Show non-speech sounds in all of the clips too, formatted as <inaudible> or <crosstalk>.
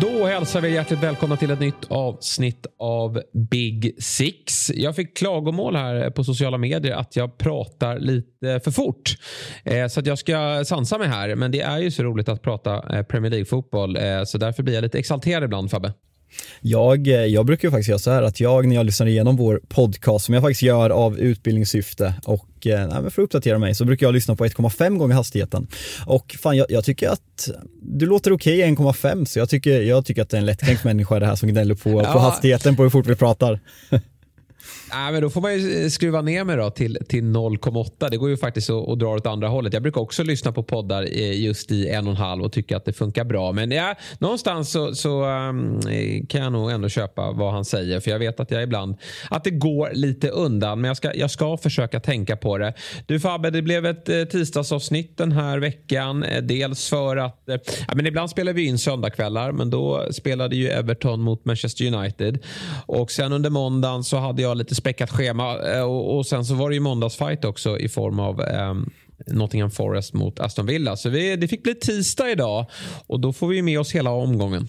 Då hälsar vi hjärtligt välkomna till ett nytt avsnitt av Big Six. Jag fick klagomål här på sociala medier att jag pratar lite för fort. Eh, så att jag ska sansa mig här. Men det är ju så roligt att prata eh, Premier League-fotboll. Eh, så därför blir jag lite exalterad ibland Fabbe. Jag, jag brukar ju faktiskt göra så här att jag när jag lyssnar igenom vår podcast som jag faktiskt gör av utbildningssyfte och eh, för att uppdatera mig så brukar jag lyssna på 1,5 gånger hastigheten. Och fan jag, jag tycker att du låter okej okay, 1,5 så jag tycker, jag tycker att det är en lättkränkt <laughs> människa det här som gnäller på, ja. på hastigheten på hur fort vi pratar. <laughs> Nej, men då får man ju eh, skruva ner mig då till, till 0,8. Det går ju faktiskt att, att dra åt andra hållet. Jag brukar också lyssna på poddar eh, just i en och en halv och tycka att det funkar bra. Men ja, någonstans så, så um, kan jag nog ändå köpa vad han säger. För jag vet att jag ibland att det går lite undan. Men jag ska, jag ska försöka tänka på det. Du Fabbe, det blev ett eh, tisdagsavsnitt den här veckan. Dels för att ja, men ibland spelar vi in söndagkvällar. Men då spelade ju Everton mot Manchester United. Och sen under måndagen så hade jag lite späckat schema eh, och, och, sen så var det ju måndagsfight också i form av um, Nottingham Forest mot Aston Villa. Så vi, det fick bli tisdag idag och då får vi med oss hela omgången.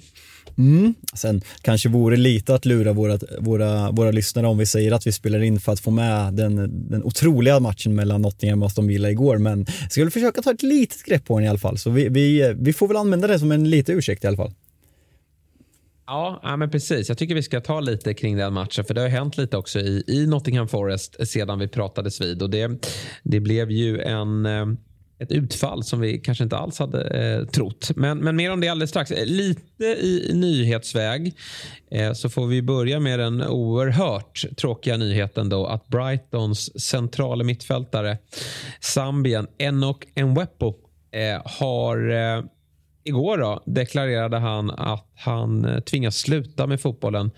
Mm. Sen kanske vore lite att lura våra, våra, våra lyssnare om vi säger att vi spelar in för att få med den, den otroliga matchen mellan Nottingham och Aston Villa igår. Men jag skulle försöka ta ett litet grepp på den i alla fall. Så vi, vi, vi får väl använda det som en liten ursäkt i alla fall. Ja, ja, men precis. Jag tycker vi ska ta lite kring den matchen. För det har hänt lite också i, i Nottingham Forest sedan vi pratades vid. Och det, det blev ju en, eh, ett utfall som vi kanske inte alls hade eh, trott. Men, men mer om det alldeles strax. Eh, lite i nyhetsväg eh, så får vi börja med den oerhört tråkiga nyheten då att Brightons centrala mittfältare Zambien Enok Nwepo eh, har eh, igår då deklarerade han att han eh, tvingas sluta med fotbollen.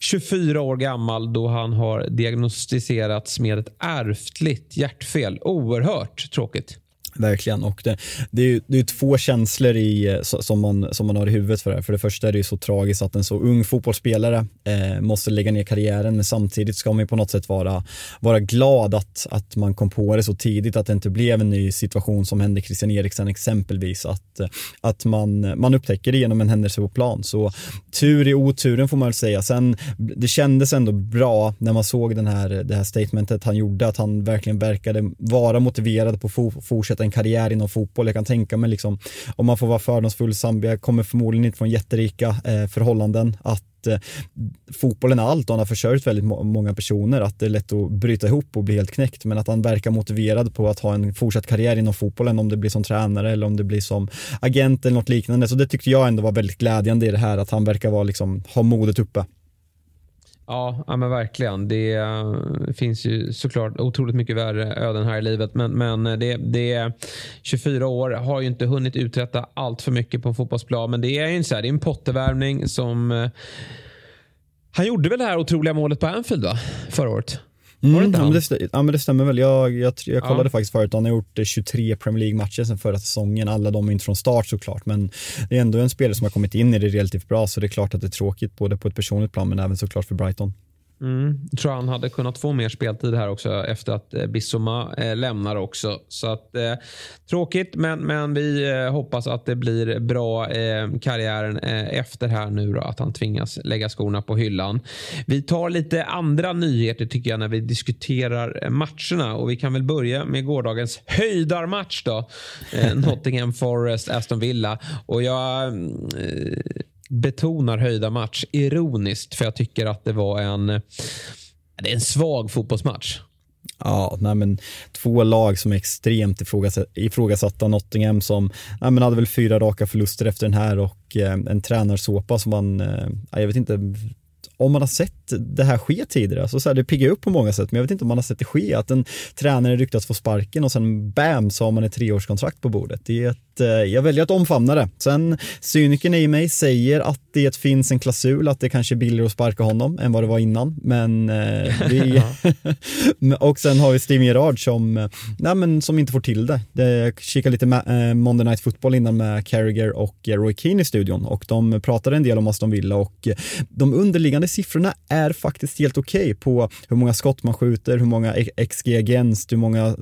24 år gammal då han har diagnostiserats med ett ärftligt hjärtfel. Oerhört tråkigt. Verkligen. Och det, det, är ju, det är två känslor i, eh, som, man, som man har i huvudet för det här. För det första är det ju så tragiskt att en så ung fotbollsspelare eh, måste lägga ner karriären men samtidigt ska man ju på något sätt vara, vara glad att, att man kom på det så tidigt att det inte blev en ny situation som hände Christian Eriksen exempelvis. Att, eh, att man, man upptäcker det genom en händelse på plan. Så tur i oturen får man väl säga. Sen det kändes ändå bra när man såg den här, det här statementet han gjorde att han verkligen verkade vara motiverad på att fortsätta en karriär inom fotboll. Jag kan tänka mig liksom, om man får vara fördomsfull, Zambia kommer förmodligen inte från jätterika eh, förhållanden, att eh, fotbollen är allt och han har försörjt väldigt må många personer, att det är lätt att bryta ihop och bli helt knäckt, men att han verkar motiverad på att ha en fortsatt karriär inom fotbollen, om det blir som tränare eller om det blir som agent eller något liknande. Så det tyckte jag ändå var väldigt glädjande i det här, att han verkar vara liksom, ha modet uppe. Ja, ja men verkligen. Det eh, finns ju såklart otroligt mycket värre öden här i livet. Men, men eh, det, det 24 år har ju inte hunnit uträtta allt för mycket på en fotbollsplan. Men det är ju så här, det är en pottervärvning som... Eh, han gjorde väl det här otroliga målet på Anfield va? förra året? Mm, ja, men det, ja, men det stämmer väl. Jag, jag, jag kollade ja. faktiskt förut, han har gjort 23 Premier League-matcher sen förra säsongen. Alla de är inte från start såklart, men det är ändå en spelare som har kommit in i det relativt bra, så det är klart att det är tråkigt både på ett personligt plan men även såklart för Brighton. Mm. Jag tror han hade kunnat få mer speltid här också efter att eh, Bissoma eh, lämnar också. Så att, eh, Tråkigt, men, men vi hoppas att det blir bra eh, karriären eh, efter här nu då, att han tvingas lägga skorna på hyllan. Vi tar lite andra nyheter tycker jag när vi diskuterar matcherna och vi kan väl börja med gårdagens höjdarmatch då. <laughs> Nottingham Forest, Aston Villa och jag betonar höjda match ironiskt för jag tycker att det var en, det är en svag fotbollsmatch. Ja, nej men två lag som är extremt ifrågasatta. Nottingham som nej men hade väl fyra raka förluster efter den här och eh, en tränarsåpa som man, eh, jag vet inte, om man har sett det här ske tidigare, alltså så här, det piggar upp på många sätt, men jag vet inte om man har sett det ske, att en tränare ryktas få sparken och sen bam så har man ett treårskontrakt på bordet. Det är ett, eh, jag väljer att omfamna det. Sen cynikern i mig säger att det finns en klausul att det kanske är billigare att sparka honom än vad det var innan, men eh, vi, <laughs> <laughs> och sen har vi Steven Gerrard som, nej, men som inte får till det. Jag kikade lite med, eh, Monday Night Football innan med Carragher och Roy Keane i studion och de pratade en del om Aston Villa och de underliggande siffrorna är faktiskt helt okej okay på hur många skott man skjuter, hur många XG against, hur många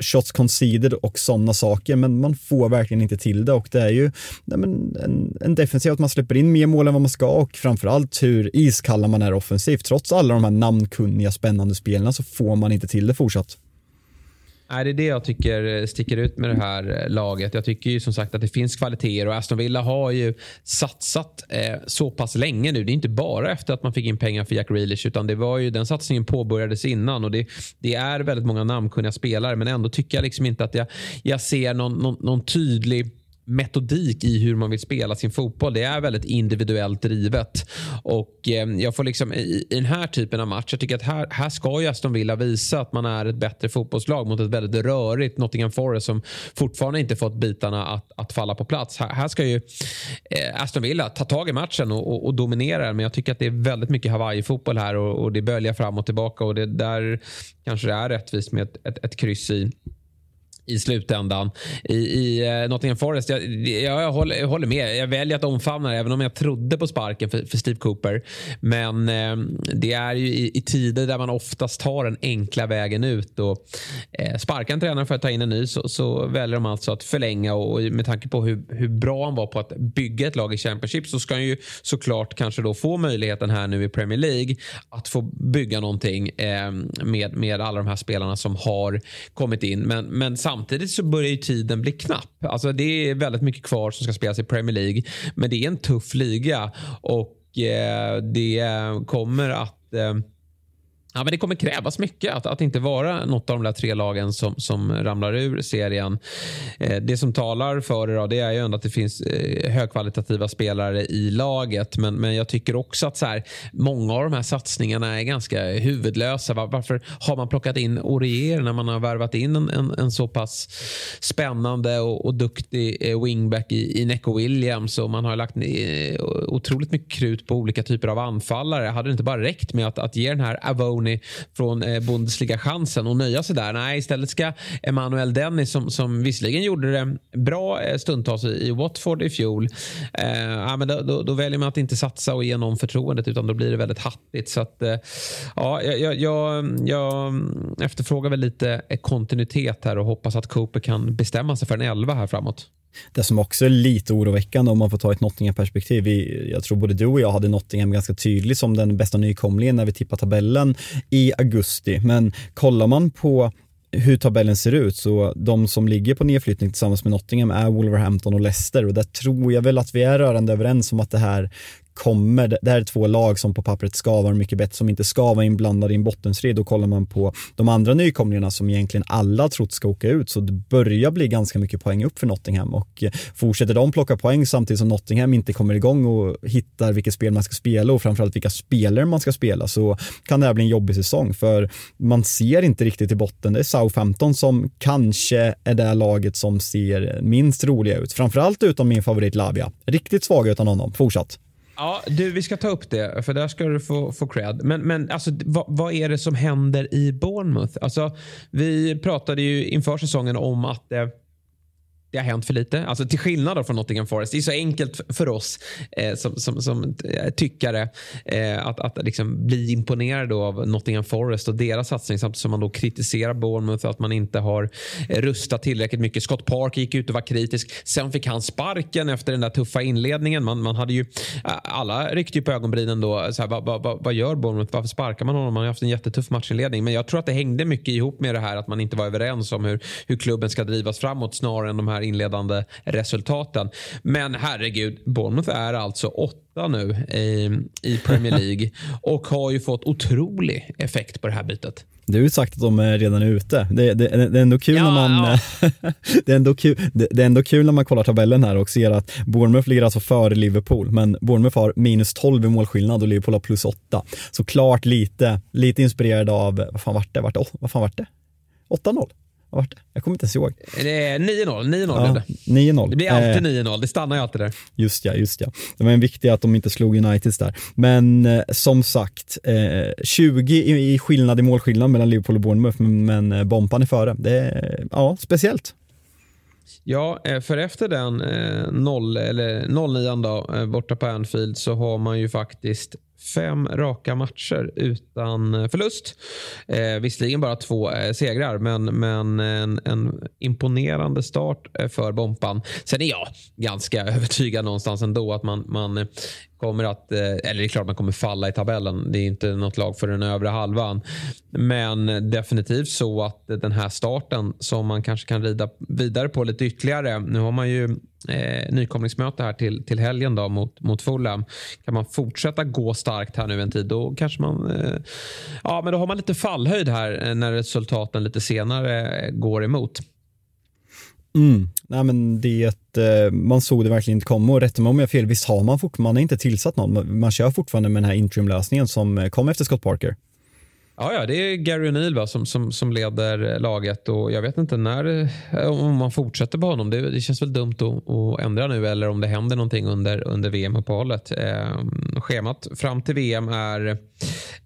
shots conceded och sådana saker, men man får verkligen inte till det och det är ju nej, men en, en defensiv att man släpper in mer mål än vad man ska och framförallt hur iskalla man är offensivt. Trots alla de här namnkunniga spännande spelarna så får man inte till det fortsatt. Nej, det är det jag tycker eh, sticker ut med det här eh, laget. Jag tycker ju som sagt att det finns kvaliteter och Aston Villa har ju satsat eh, så pass länge nu. Det är inte bara efter att man fick in pengar för Jack Grealish utan det var ju den satsningen påbörjades innan och det, det är väldigt många namnkunniga spelare men ändå tycker jag liksom inte att jag, jag ser någon, någon, någon tydlig metodik i hur man vill spela sin fotboll. Det är väldigt individuellt drivet. Och eh, jag får liksom i, i, den här typen av match, jag tycker att här, här ska ju Aston Villa visa att man är ett bättre fotbollslag mot ett väldigt rörigt Nottingham Forest som fortfarande inte fått bitarna att, att falla på plats. Här, här ska ju eh, Aston Villa ta tag i matchen och, och, och dominera den. Men jag tycker att det är väldigt mycket Hawaii-fotboll här och, och det böljar fram och tillbaka och det där kanske det är rättvist med ett, ett, ett kryss i i slutändan. I, i uh, Nottingham Forest, jag, jag, jag, håller, jag, håller, med. Jag väljer att omfamna det även om jag trodde på sparken för, för Steve Cooper. Men uh, det är ju i, i, tider där man oftast tar den enkla vägen ut. Och, uh, sparkar en tränare för att ta in en ny så, så, väljer de alltså att förlänga och med tanke på hur, hur bra han var på att bygga ett lag i Championship så ska han ju såklart kanske då få möjligheten här nu i Premier League att få bygga någonting ehm, med, med alla de här spelarna som har kommit in. Men, men samtidigt Samtidigt så börjar ju tiden bli knapp. Alltså det är väldigt mycket kvar som ska spelas i Premier League. Men det är en tuff liga och eh, det kommer att eh, Ja, men det kommer krävas mycket att, att inte vara något av de där tre lagen som, som ramlar ur serien. Eh, det som talar för det, då, det är ju ändå att det finns eh, högkvalitativa spelare i laget. Men, men jag tycker också att så här, många av de här satsningarna är ganska huvudlösa. Var, varför har man plockat in Orier när man har värvat in en, en, en så pass spännande och, och duktig eh, wingback i, i Neco Williams och man har lagt eh, otroligt mycket krut på olika typer av anfallare. Hade det inte bara räckt med att, att ge den här Avon Tony från eh, Bundesliga-chansen och nöja sig där. Nej, istället ska Emanuel Dennis som, som visserligen gjorde det bra eh, stundtals i, Watford i fjol. Eh, men då, då, då, väljer man att inte satsa och ge någon förtroendet utan då blir det väldigt hattigt. Så att, eh, ja, jag, jag, jag efterfrågar väl lite kontinuitet här och hoppas att Cooper kan bestämma sig för en elva här framåt. Det som också är lite oroväckande om man får ta ett Nottingham-perspektiv, jag tror både du och jag hade Nottingham ganska tydligt som den bästa nykomlingen när vi tippade tabellen i augusti. Men kollar man på hur tabellen ser ut så de som ligger på nedflyttning tillsammans med Nottingham är Wolverhampton och Leicester och där tror jag väl att vi är rörande överens om att det här kommer, det här är två lag som på pappret ska vara mycket bättre, som inte ska vara inblandade i en bottenstrid. Och kollar man på de andra nykomlingarna som egentligen alla trott ska åka ut så det börjar bli ganska mycket poäng upp för Nottingham och eh, fortsätter de plocka poäng samtidigt som Nottingham inte kommer igång och hittar vilket spel man ska spela och framförallt vilka spelare man ska spela så kan det här bli en jobbig säsong för man ser inte riktigt i botten. Det är Southampton som kanske är det laget som ser minst roliga ut. Framförallt utan min favorit Lavia. Riktigt svaga utan honom, fortsatt. Ja, du, vi ska ta upp det, för där ska du få, få cred. Men, men alltså, vad, vad är det som händer i Bournemouth? Alltså, vi pratade ju inför säsongen om att eh, det har hänt för lite. Alltså till skillnad från Nottingham Forest. Det är så enkelt för oss eh, som, som, som eh, tyckare eh, att, att liksom bli imponerade av Nottingham Forest och deras satsning samtidigt som man då kritiserar Bournemouth för att man inte har eh, rustat tillräckligt mycket. Scott Park gick ut och var kritisk. Sen fick han sparken efter den där tuffa inledningen. Man, man hade ju, eh, alla ryckte ju på ögonbrynen då. Så här, vad, vad, vad gör Bournemouth? Varför sparkar man honom? Man har haft en jättetuff matchinledning. Men jag tror att det hängde mycket ihop med det här att man inte var överens om hur, hur klubben ska drivas framåt snarare än de här här inledande resultaten. Men herregud, Bournemouth är alltså åtta nu i, i Premier <laughs> League och har ju fått otrolig effekt på det här bytet. Du har ju sagt att de är redan ute. Det, det, det är ändå kul ja, när man ja. <laughs> det, är ändå kul, det, det, är ändå kul när man kollar tabellen här och ser att Bournemouth ligger alltså före Liverpool, men Bournemouth har minus 12 i målskillnad och Liverpool har plus 8. Så klart lite, lite inspirerad av, vad fan vart det? Vart det, vad fan vart det? 8-0? Vart det? Jag kommer inte ens ihåg. Det är 9-0. 9-0 ja, blev det. 9-0. Det blir alltid eh, 9-0. Det stannar ju alltid där. Just ja, just ja. Det var en viktig att de inte slog Uniteds där. Men eh, som sagt, eh, 20 i, i, skillnad i målskillnad mellan Liverpool och Bournemouth, men, men eh, Bompan är före. Det är, ja, speciellt. Ja, eh, för efter den eh, 0, eller 09 då, eh, borta på Anfield så har man ju faktiskt fem raka matcher utan eh, förlust. Eh, visserligen bara två eh, segrar, men, men en, en, imponerande start eh, för Bompan. Sen är jag ganska <laughs> övertygad någonstans ändå att man, man eh, kommer att, eh, eller det är klart man kommer falla i tabellen. Det är inte något lag för den övre halvan. Men definitivt så att den här starten som man kanske kan rida vidare på lite ytterligare. Nu har man ju eh, nykomlingsmöte här till, till helgen då mot, mot Fulham. Kan man fortsätta gå starkt här nu en tid då kanske man, eh, ja men då har man lite fallhöjd här eh, när resultaten lite senare går emot. Mm. Nej, men det, eh, man såg det verkligen inte komma och rätta mig om jag har fel, visst har man fortfarande, inte tillsatt någon, man kör fortfarande med den här interimlösningen som eh, kom efter Scott Parker. Ja, ja, det är Gary O'Neill som, som, som leder laget och jag vet inte när, eh, om man fortsätter på honom. Det, det känns väl dumt att, att, ändra nu eller om det händer någonting under, under VM-uppehållet. Eh, schemat fram till VM är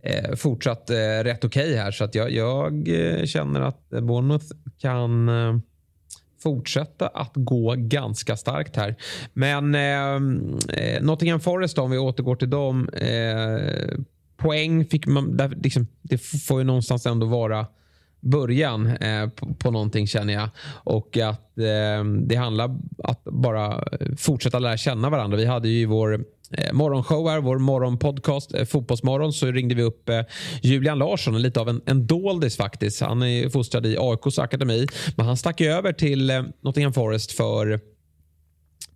eh, fortsatt eh, rätt okej okay här så att jag, jag känner att Bournemouth kan fortsätta att gå ganska starkt här. Men eh, eh, Nottingham Forest då, om vi återgår till dem. Eh, poäng fick man, där, liksom, det får ju någonstans ändå vara början eh, på, på någonting känner jag. Och att eh, det handlar om att bara fortsätta lära känna varandra. Vi hade ju vår eh, morgonshow här, vår morgonpodcast eh, Fotbollsmorgon så ringde vi upp eh, Julian Larsson, lite av en, en doldis faktiskt. Han är fostrad i AIKs akademi, men han stack över till eh, Nottingham Forest för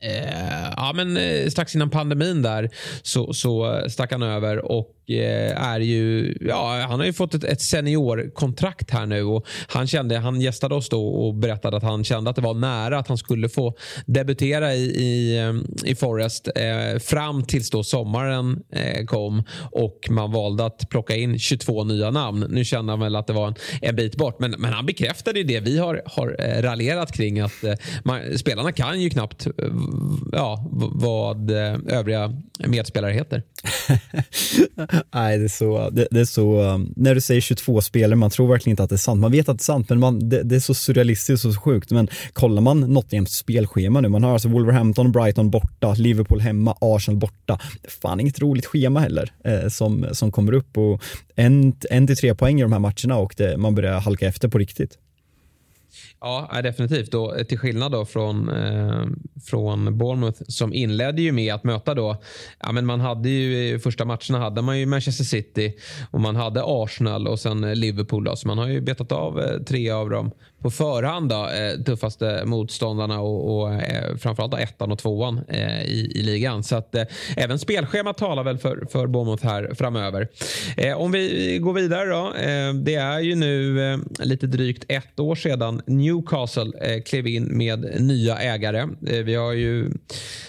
Eh, ja, men eh, strax innan pandemin där så, så eh, stack han över och Eh, är ju, ja, han har ju fått ett, ett seniorkontrakt här nu och han kände, han gästade oss då och berättade att han kände att det var nära att han skulle få debutera i, i, eh, i Forest eh, fram tills då sommaren eh, kom och man valde att plocka in 22 nya namn. Nu kände han väl att det var en, en bit bort, men, men han bekräftade det vi har, har eh, raljerat kring att eh, man, spelarna kan ju knappt ja, vad övriga medspelare heter. <laughs> Nej, det är så, det, det, är så, um, när du säger 22 spelare, man tror verkligen inte att det är sant. Man vet att det är sant, men man, det, det är så surrealistiskt och så sjukt. Men kollar man Nottinghams spelschema nu, man har alltså Wolverhampton, Brighton borta, Liverpool hemma, Arsenal borta. Det är fan inget roligt schema heller eh, som, som kommer upp och en, en till tre poäng i de här matcherna och det, man börjar halka efter på riktigt. Ja, definitivt. Då, eh, till skillnad då från, eh, från Bournemouth som inledde ju med att möta då, ja, men man hade ju i första matcherna hade man ju Manchester City och man hade Arsenal och sen eh, Liverpool. Då, så man har ju betat av eh, tre av dem på förhand då, eh, tuffaste motståndarna och, och eh, framförallt då ettan och tvåan eh, i, i ligan. Så att eh, även spelschemat talar väl för, för Bournemouth här framöver. Eh, om vi går vidare då. Eh, det är ju nu eh, lite drygt ett år sedan Newcastle eh, klev in med nya ägare. Eh, vi har ju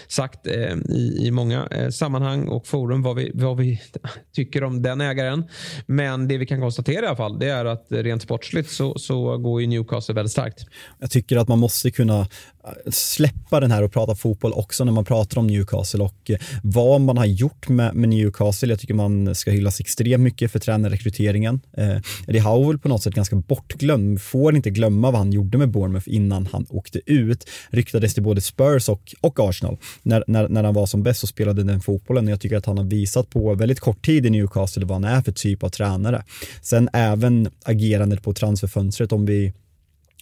sagt eh, i, i många eh, sammanhang och forum vad vi, vad vi <laughs> tycker om den ägaren. Men det vi kan konstatera i alla fall det är att rent sportsligt så, så går ju Newcastle sig väldigt starkt. Jag tycker att man måste kunna eh, släppa den här och prata fotboll också när man pratar om Newcastle och eh, vad man har gjort med, med Newcastle. Jag tycker man ska hyllas extremt mycket för tränarrekryteringen. Eh, Eddie Howell på något sätt ganska bortglömd, får inte glömma vad han gjorde med Bournemouth innan han åkte ut. Ryktades till både Spurs och, och Arsenal när, när, när han var som bäst och spelade den fotbollen. Jag tycker att han har visat på väldigt kort tid i Newcastle vad han är för typ av tränare. Sen även agerandet på transferfönstret om vi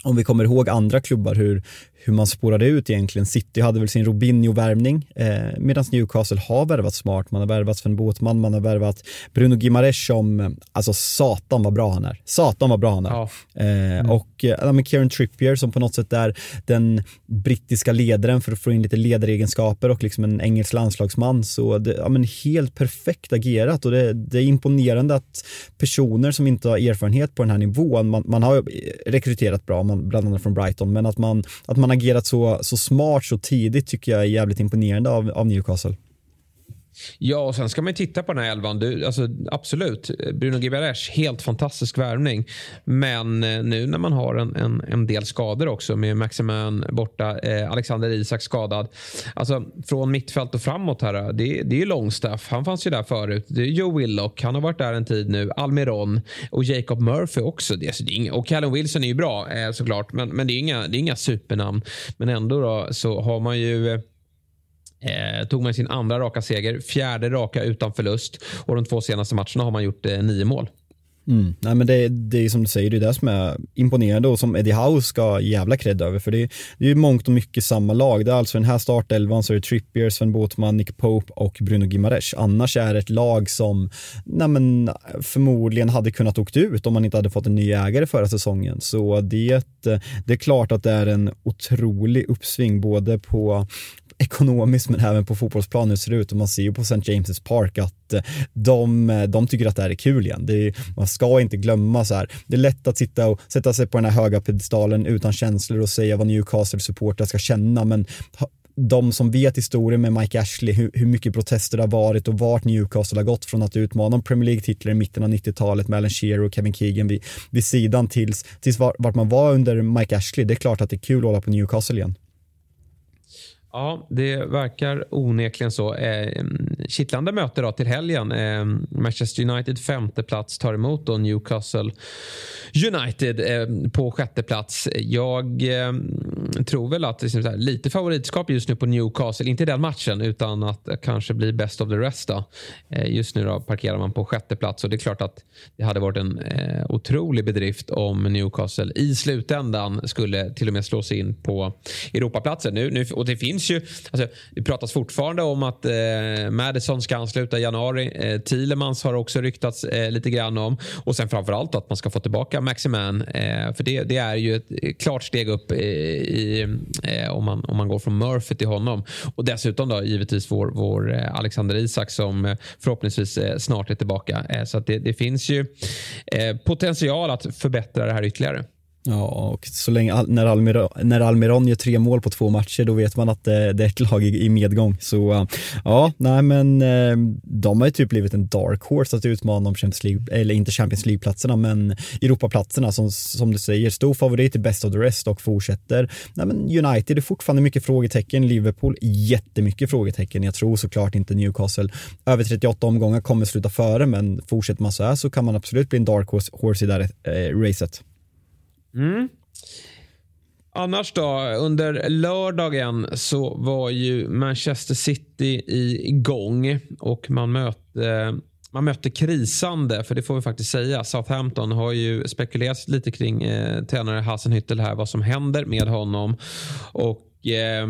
om vi kommer ihåg andra klubbar hur, hur man spårade ut egentligen. City hade väl sin Robinho-värvning eh, medan Newcastle har värvat smart. Man har värvat Sven Båtman, man har värvat Bruno Gimares som, alltså satan vad bra han är. Satan vad bra han är. Ja. Eh, mm. Och eh, med Kieran Trippier som på något sätt är den brittiska ledaren för att få in lite ledaregenskaper och liksom en engelsk landslagsman. Så det, ja, men helt perfekt agerat och det, det är imponerande att personer som inte har erfarenhet på den här nivån, man, man har rekryterat bra, bland annat från Brighton, men att man, att man agerat så, så smart så tidigt tycker jag är jävligt imponerande av, av Newcastle. Ja, och sen ska man titta på den här elvan. Du, alltså, absolut, Bruno Gimenez, helt fantastisk värvning. Men eh, nu när man har en, en, en del skador också med Maximön borta, eh, Alexander Isak skadad. Alltså från mittfält och framåt här, eh, det, det är ju Longstaff. Han fanns ju där förut. Det är Joe Willock, han har varit där en tid nu. Almiron och Jacob Murphy också. Det, alltså, det är inga, och Callum Wilson är ju bra eh, såklart, men, men det, är inga, det är inga supernamn. Men ändå då, så har man ju eh, Eh, tog man sin andra raka seger, fjärde raka utan förlust och de två senaste matcherna har man gjort eh, nio mål. Mm. Nej, men det, det är som du säger, det är det som är imponerande och som Eddie Howe ska jävla cred över för det, är, det är mångt och mycket samma lag. Det är alltså den här startelvan så är det Trippier, Sven Båtman, Nick Pope och Bruno Gimares. Annars är det ett lag som nej, men, förmodligen hade kunnat åkt ut om man inte hade fått en ny ägare förra säsongen. Så det, det är klart att det är en otrolig uppsving både på ekonomiskt men även på fotbollsplanen hur ser det ut och man ser ju på St. James' Park att eh, de, eh, de tycker att det här är kul igen. Är, man ska inte glömma så här, det är lätt att sitta och sätta sig på den här höga pedestalen utan känslor och säga vad Newcastle-supportrar ska känna men de som vet historien med Mike Ashley, hur, hur, mycket protester det har varit och vart Newcastle har gått från att utmana om Premier League-titlar i mitten av 90-talet med Alan Shearer och Kevin Keegan vid, vid sidan tills, tills vart man var under Mike Ashley. Det är klart att det är kul att hålla på Newcastle igen. Ja, det verkar onekligen så. Eh, kittlande möte då till helgen. Eh, Manchester United femte plats tar emot då Newcastle United eh, på sjätte plats. Jag eh, tror väl att liksom det är här, lite favoritskap just nu på Newcastle. Inte i den matchen utan att kanske bli best of the rest. Då. Eh, just nu då parkerar man på sjätte plats och det är klart att det hade varit en eh, otrolig bedrift om Newcastle i slutändan skulle till och med slå sig in på Europaplatsen. Nu, nu, och det finns ju, alltså, det pratas fortfarande om att eh, Madison ska ansluta i januari. Eh, Thielemans har också ryktats eh, lite grann om och sen framförallt att man ska få tillbaka Maximan. Eh, för det, det, är ju ett klart steg upp i, i eh, om, man, om man går från Murphy till honom. Och dessutom då givetvis vår, vår eh, Alexander Isak som eh, förhoppningsvis snart är tillbaka. så att det, det finns ju potential att förbättra det här ytterligare. Ja, och så länge, när, Almiron, när Almiron gör tre mål på två matcher då vet man att det, det är ett lag i, i, medgång. Så eh, ja, nej men eh, de har ju typ blivit en dark horse att utmana om Champions League, eller inte Champions League-platserna men Europaplatserna som, som du säger, stor favorit i best of the rest och fortsätter. Nej men United är fortfarande mycket frågetecken, Liverpool jättemycket frågetecken. Jag tror såklart inte Newcastle över 38 omgångar kommer sluta före men fortsätter man så här så kan man absolut bli en dark horse, horse i det här eh, racet. Mm. Annars då, under lördagen så var ju Manchester City igång och man mötte man mötte krisande, för det får vi faktiskt säga. Southampton har ju spekulerat lite kring eh, tränare Hasenhüttel här, vad som händer med honom. Och eh,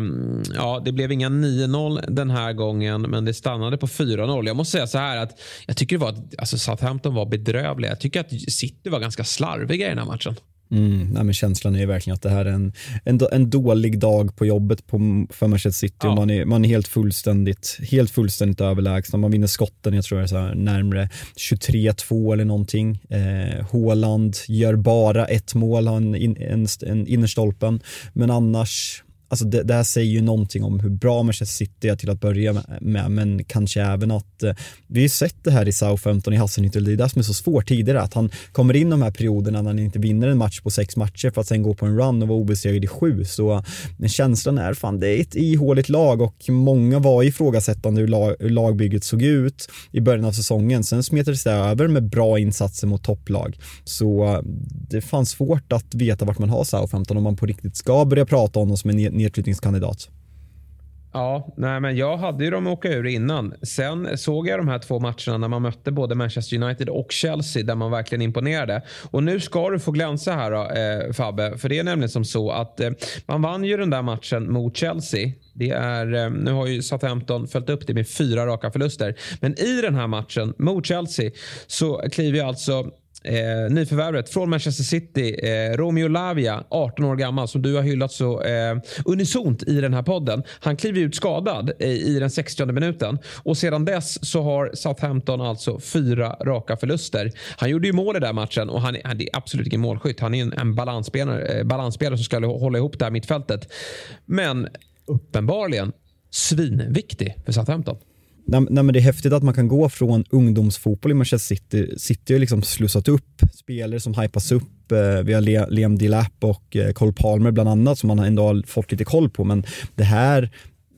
ja, Det blev inga 9-0 den här gången, men det stannade på 4-0. Jag måste säga så här att jag tycker det var, alltså Southampton var bedrövliga. Jag tycker att City var ganska slarviga i den här matchen. Mm, nej men känslan är ju verkligen att det här är en, en, en dålig dag på jobbet på, för Manchester City ja. och man är, man är helt fullständigt, helt fullständigt överlägsna. Man vinner skotten, jag tror det är så här närmre 23-2 eller någonting. Eh, Håland gör bara ett mål, har en, en, en innerstolpen, men annars alltså det, det, här säger ju någonting om hur bra Manchester City är till att börja med, men kanske även att eh, vi har ju sett det här i Southampton i Hasselhüttel, det är det som är så svårt tidigare, att han kommer in de här perioderna när han inte vinner en match på sex matcher för att sen gå på en run och vara obesegrad i sju, så men känslan är fan, det är ett ihåligt lag och många var ifrågasättande hur, lag, hur lagbygget såg ut i början av säsongen, sen smetades det över med bra insatser mot topplag, så eh, det fanns svårt att veta vart man har Southampton om man på riktigt ska börja prata om dem som en nedflyttningskandidat. Ja, nej, men jag hade ju dem åka ur innan. Sen såg jag de här två matcherna när man mötte både Manchester United och Chelsea där man verkligen imponerade. Och nu ska du få glänsa här då, eh, Fabbe. För det är nämligen som så att eh, man vann ju den där matchen mot Chelsea. Det är, eh, nu har ju Southampton följt upp det med fyra raka förluster. Men i den här matchen mot Chelsea så kliver alltså Eh, nyförvärvet från Manchester City, eh, Romeo Lavia, 18 år gammal, som du har hyllat så eh, unisont i den här podden. Han kliver ut skadad eh, i den 60 minuten och sedan dess så har Southampton alltså fyra raka förluster. Han gjorde ju mål i den matchen och han, han är absolut ingen målskytt. Han är en, en balansspelare, eh, balansspelare som ska hålla ihop det här mittfältet. Men uppenbarligen svinviktig för Southampton. Nej, nej, men det är häftigt att man kan gå från ungdomsfotboll i Manchester City. City har liksom slussat upp spelare som hypas upp. Eh, vi har Liam Dilap och eh, Cole Palmer bland annat som man ändå har fått lite koll på. Men det här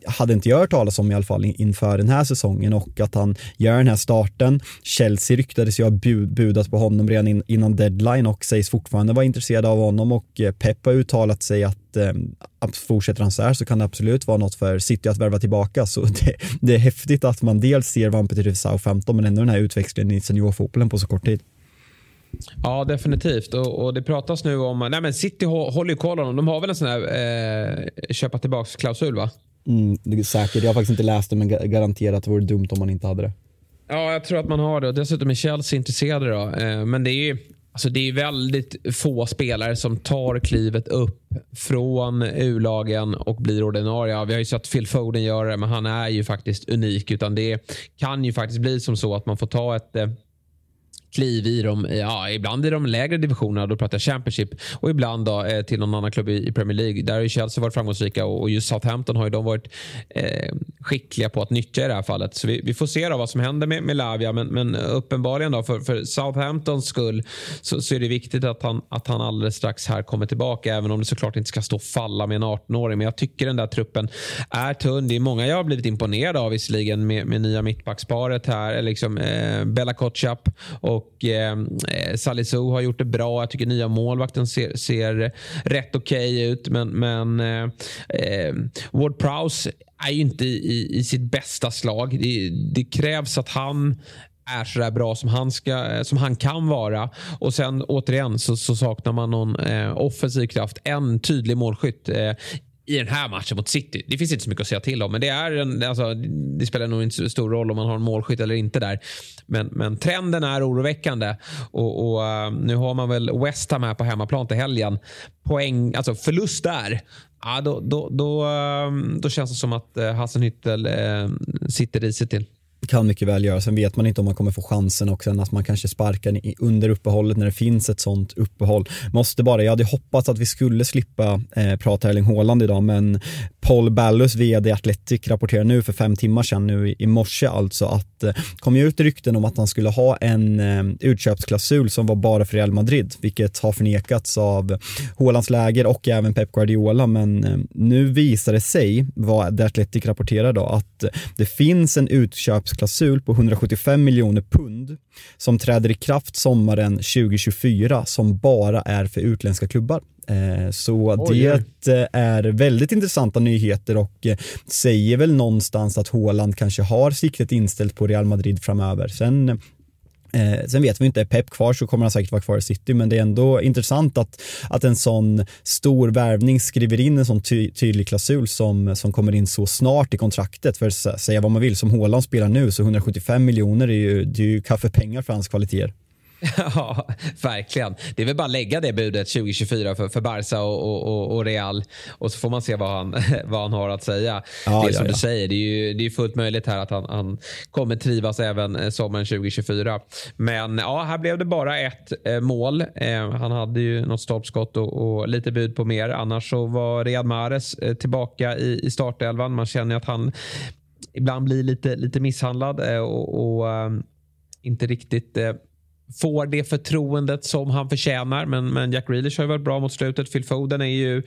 hade inte jag hört talas om i alla fall inför den här säsongen och att han gör den här starten. Chelsea ryktades ju ha budat på honom redan innan deadline och sägs fortfarande vara intresserade av honom och eh, Pep har uttalat sig att eh, fortsätter han så här så kan det absolut vara något för City att värva tillbaka så <laughs> det, det är häftigt att man dels ser vad han betyder för Southampton men ändå den här utväxlingen i seniorfotbollen på så kort tid. Ja, definitivt. Och, och, det pratas nu om... Nej, men City håller ju koll på honom. De har väl en sån här eh, köpa tillbaks-klausul, va? Mm, det är säkert. Jag har faktiskt inte läst det, men garanterat vore det dumt om man inte hade det. Ja, jag tror att man har det. Dessutom är Chelsea intresserade. Då. Eh, men det är Alltså det är väldigt få spelare som tar klivet upp från U-lagen och blir ordinarie. Vi har ju sett Phil Foden göra det, men han är ju faktiskt unik. Utan Det kan ju faktiskt bli som så att man får ta ett eh, kliv i de, ja, ibland i de lägre divisionerna, då pratar jag Championship, och ibland då, eh, till någon annan klubb i, i, Premier League. Där har ju Chelsea varit framgångsrika och, och just Southampton har ju de varit eh, skickliga på att nyttja i det här fallet. Så vi, vi får se då vad som händer med, med Lavia, men, men uppenbarligen då, för, för Southamptons skull så, så, är det viktigt att han, att han alldeles strax här kommer tillbaka, även om det såklart inte ska stå och falla med en 18-åring. Men jag tycker den där truppen är tunn. Det är många jag har blivit imponerad av visserligen med, med nya mittbacksparet här, liksom eh, Bella Kotschap och och eh, eh Salisu har gjort det bra. Jag tycker nya målvakten ser, ser rätt okej okay ut. Men, men eh, eh, Ward Prowse är ju inte i, i sitt bästa slag. Det, det krävs att han är så där bra som han, ska, eh, som han kan vara. Och sen återigen så, så saknar man någon eh, offensiv kraft. En tydlig målskytt. Eh, i den här matchen mot City. Det finns inte så mycket att säga till om, men det, är en, alltså, det spelar nog inte så stor roll om man har en målskytt eller inte där. Men, men trenden är oroväckande och, och uh, nu har man väl West Ham här på hemmaplan till helgen. Poäng, alltså förlust där. Ja, då, då, då, eh, då känns det som att eh, Hasselhüttel uh, sitter risigt till kan mycket väl göra. Sen vet man inte om man kommer få chansen och sen att man kanske sparkar under uppehållet när det finns ett sånt uppehåll. Måste bara, jag hade hoppats att vi skulle slippa eh, prata Erling Haaland idag men Paul Ballus vd Athletic rapporterar nu för fem timmar sedan nu i morse alltså att eh, kom ju ut rykten om att han skulle ha en eh, utköpsklausul som var bara för Real Madrid vilket har förnekats av Haalands läger och även Pep Guardiola men eh, nu visar det sig vad The Athletic rapporterar då att det finns en utköps köpsklausul på 175 miljoner pund som träder i kraft sommaren 2024 som bara är för utländska klubbar. Eh, så Oj, det eh, är väldigt intressanta nyheter och eh, säger väl någonstans att Håland kanske har siktet inställt på Real Madrid framöver. Sen Eh, sen vet vi inte, är Pep kvar så kommer han säkert vara kvar i City, men det är ändå intressant att, att en sån stor värvning skriver in en sån ty tydlig klausul som, som kommer in så snart i kontraktet. För att säga vad man vill, som Håland spelar nu så 175 miljoner är ju, det är ju kaffepengar för hans kvaliteter. <laughs> Ja, verkligen. Det är väl bara att lägga det budet 2024 för, för Barca och, och, och, Real och så får man se vad han, <laughs> vad han har att säga. Ja, det är som ja, du säger, det är ju det är fullt möjligt här att han, han kommer trivas även eh, sommaren 2024. Men ja, här blev det bara ett eh, mål. Eh, han hade ju något stolpskott och, och, lite bud på mer. Annars så var Riyad Mahrez eh, tillbaka i, i startelvan. Man känner att han ibland blir lite, lite misshandlad eh, och, och eh, inte riktigt får det förtroendet som han förtjänar. Men, men Jack Grealish har ju varit bra mot slutet. Phil Foden är ju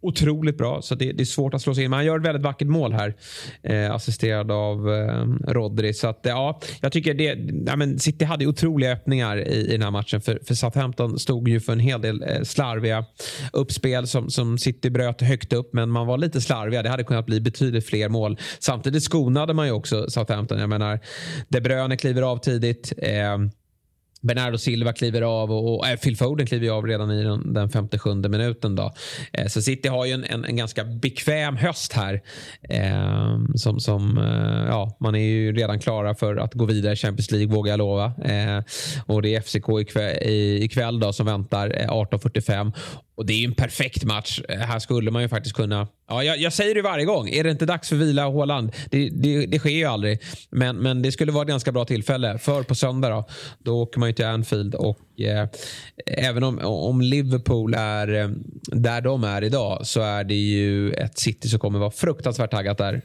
otroligt bra. Så det, det är svårt att slå sig in. Men han gör ett väldigt vackert mål här. Eh, assisterad av eh, Rodri. Så att, ja, jag tycker det, ja, men City hade otroliga öppningar i, i den här matchen. För, för Southampton stod ju för en hel del eh, slarviga uppspel som, som City bröt högt upp. Men man var lite slarviga. Det hade kunnat bli betydligt fler mål. Samtidigt skonade man ju också Southampton. Jag menar, De Bruyne kliver av tidigt. Eh, Bernardo Silva kliver av och, och äh, Phil Foden kliver av redan i den, den 57 minuten. Då. Eh, så City har ju en, en, en ganska bekväm höst här. Eh, som, som eh, ja, man är ju redan klara för att gå vidare i Champions League vågar jag lova. Eh, och det är FCK ikväll, ikväll då, som väntar eh, 18.45. Och Det är en perfekt match. Eh, här skulle man ju faktiskt kunna... Ja, jag, jag säger det varje gång. Är det inte dags för vila Håland? Det, det, det sker ju aldrig. Men, men det skulle vara ett ganska bra tillfälle. För på söndag då, då åker man ju till Anfield. Och, eh, även om, om Liverpool är eh, där de är idag så är det ju ett City som kommer vara fruktansvärt taggat där.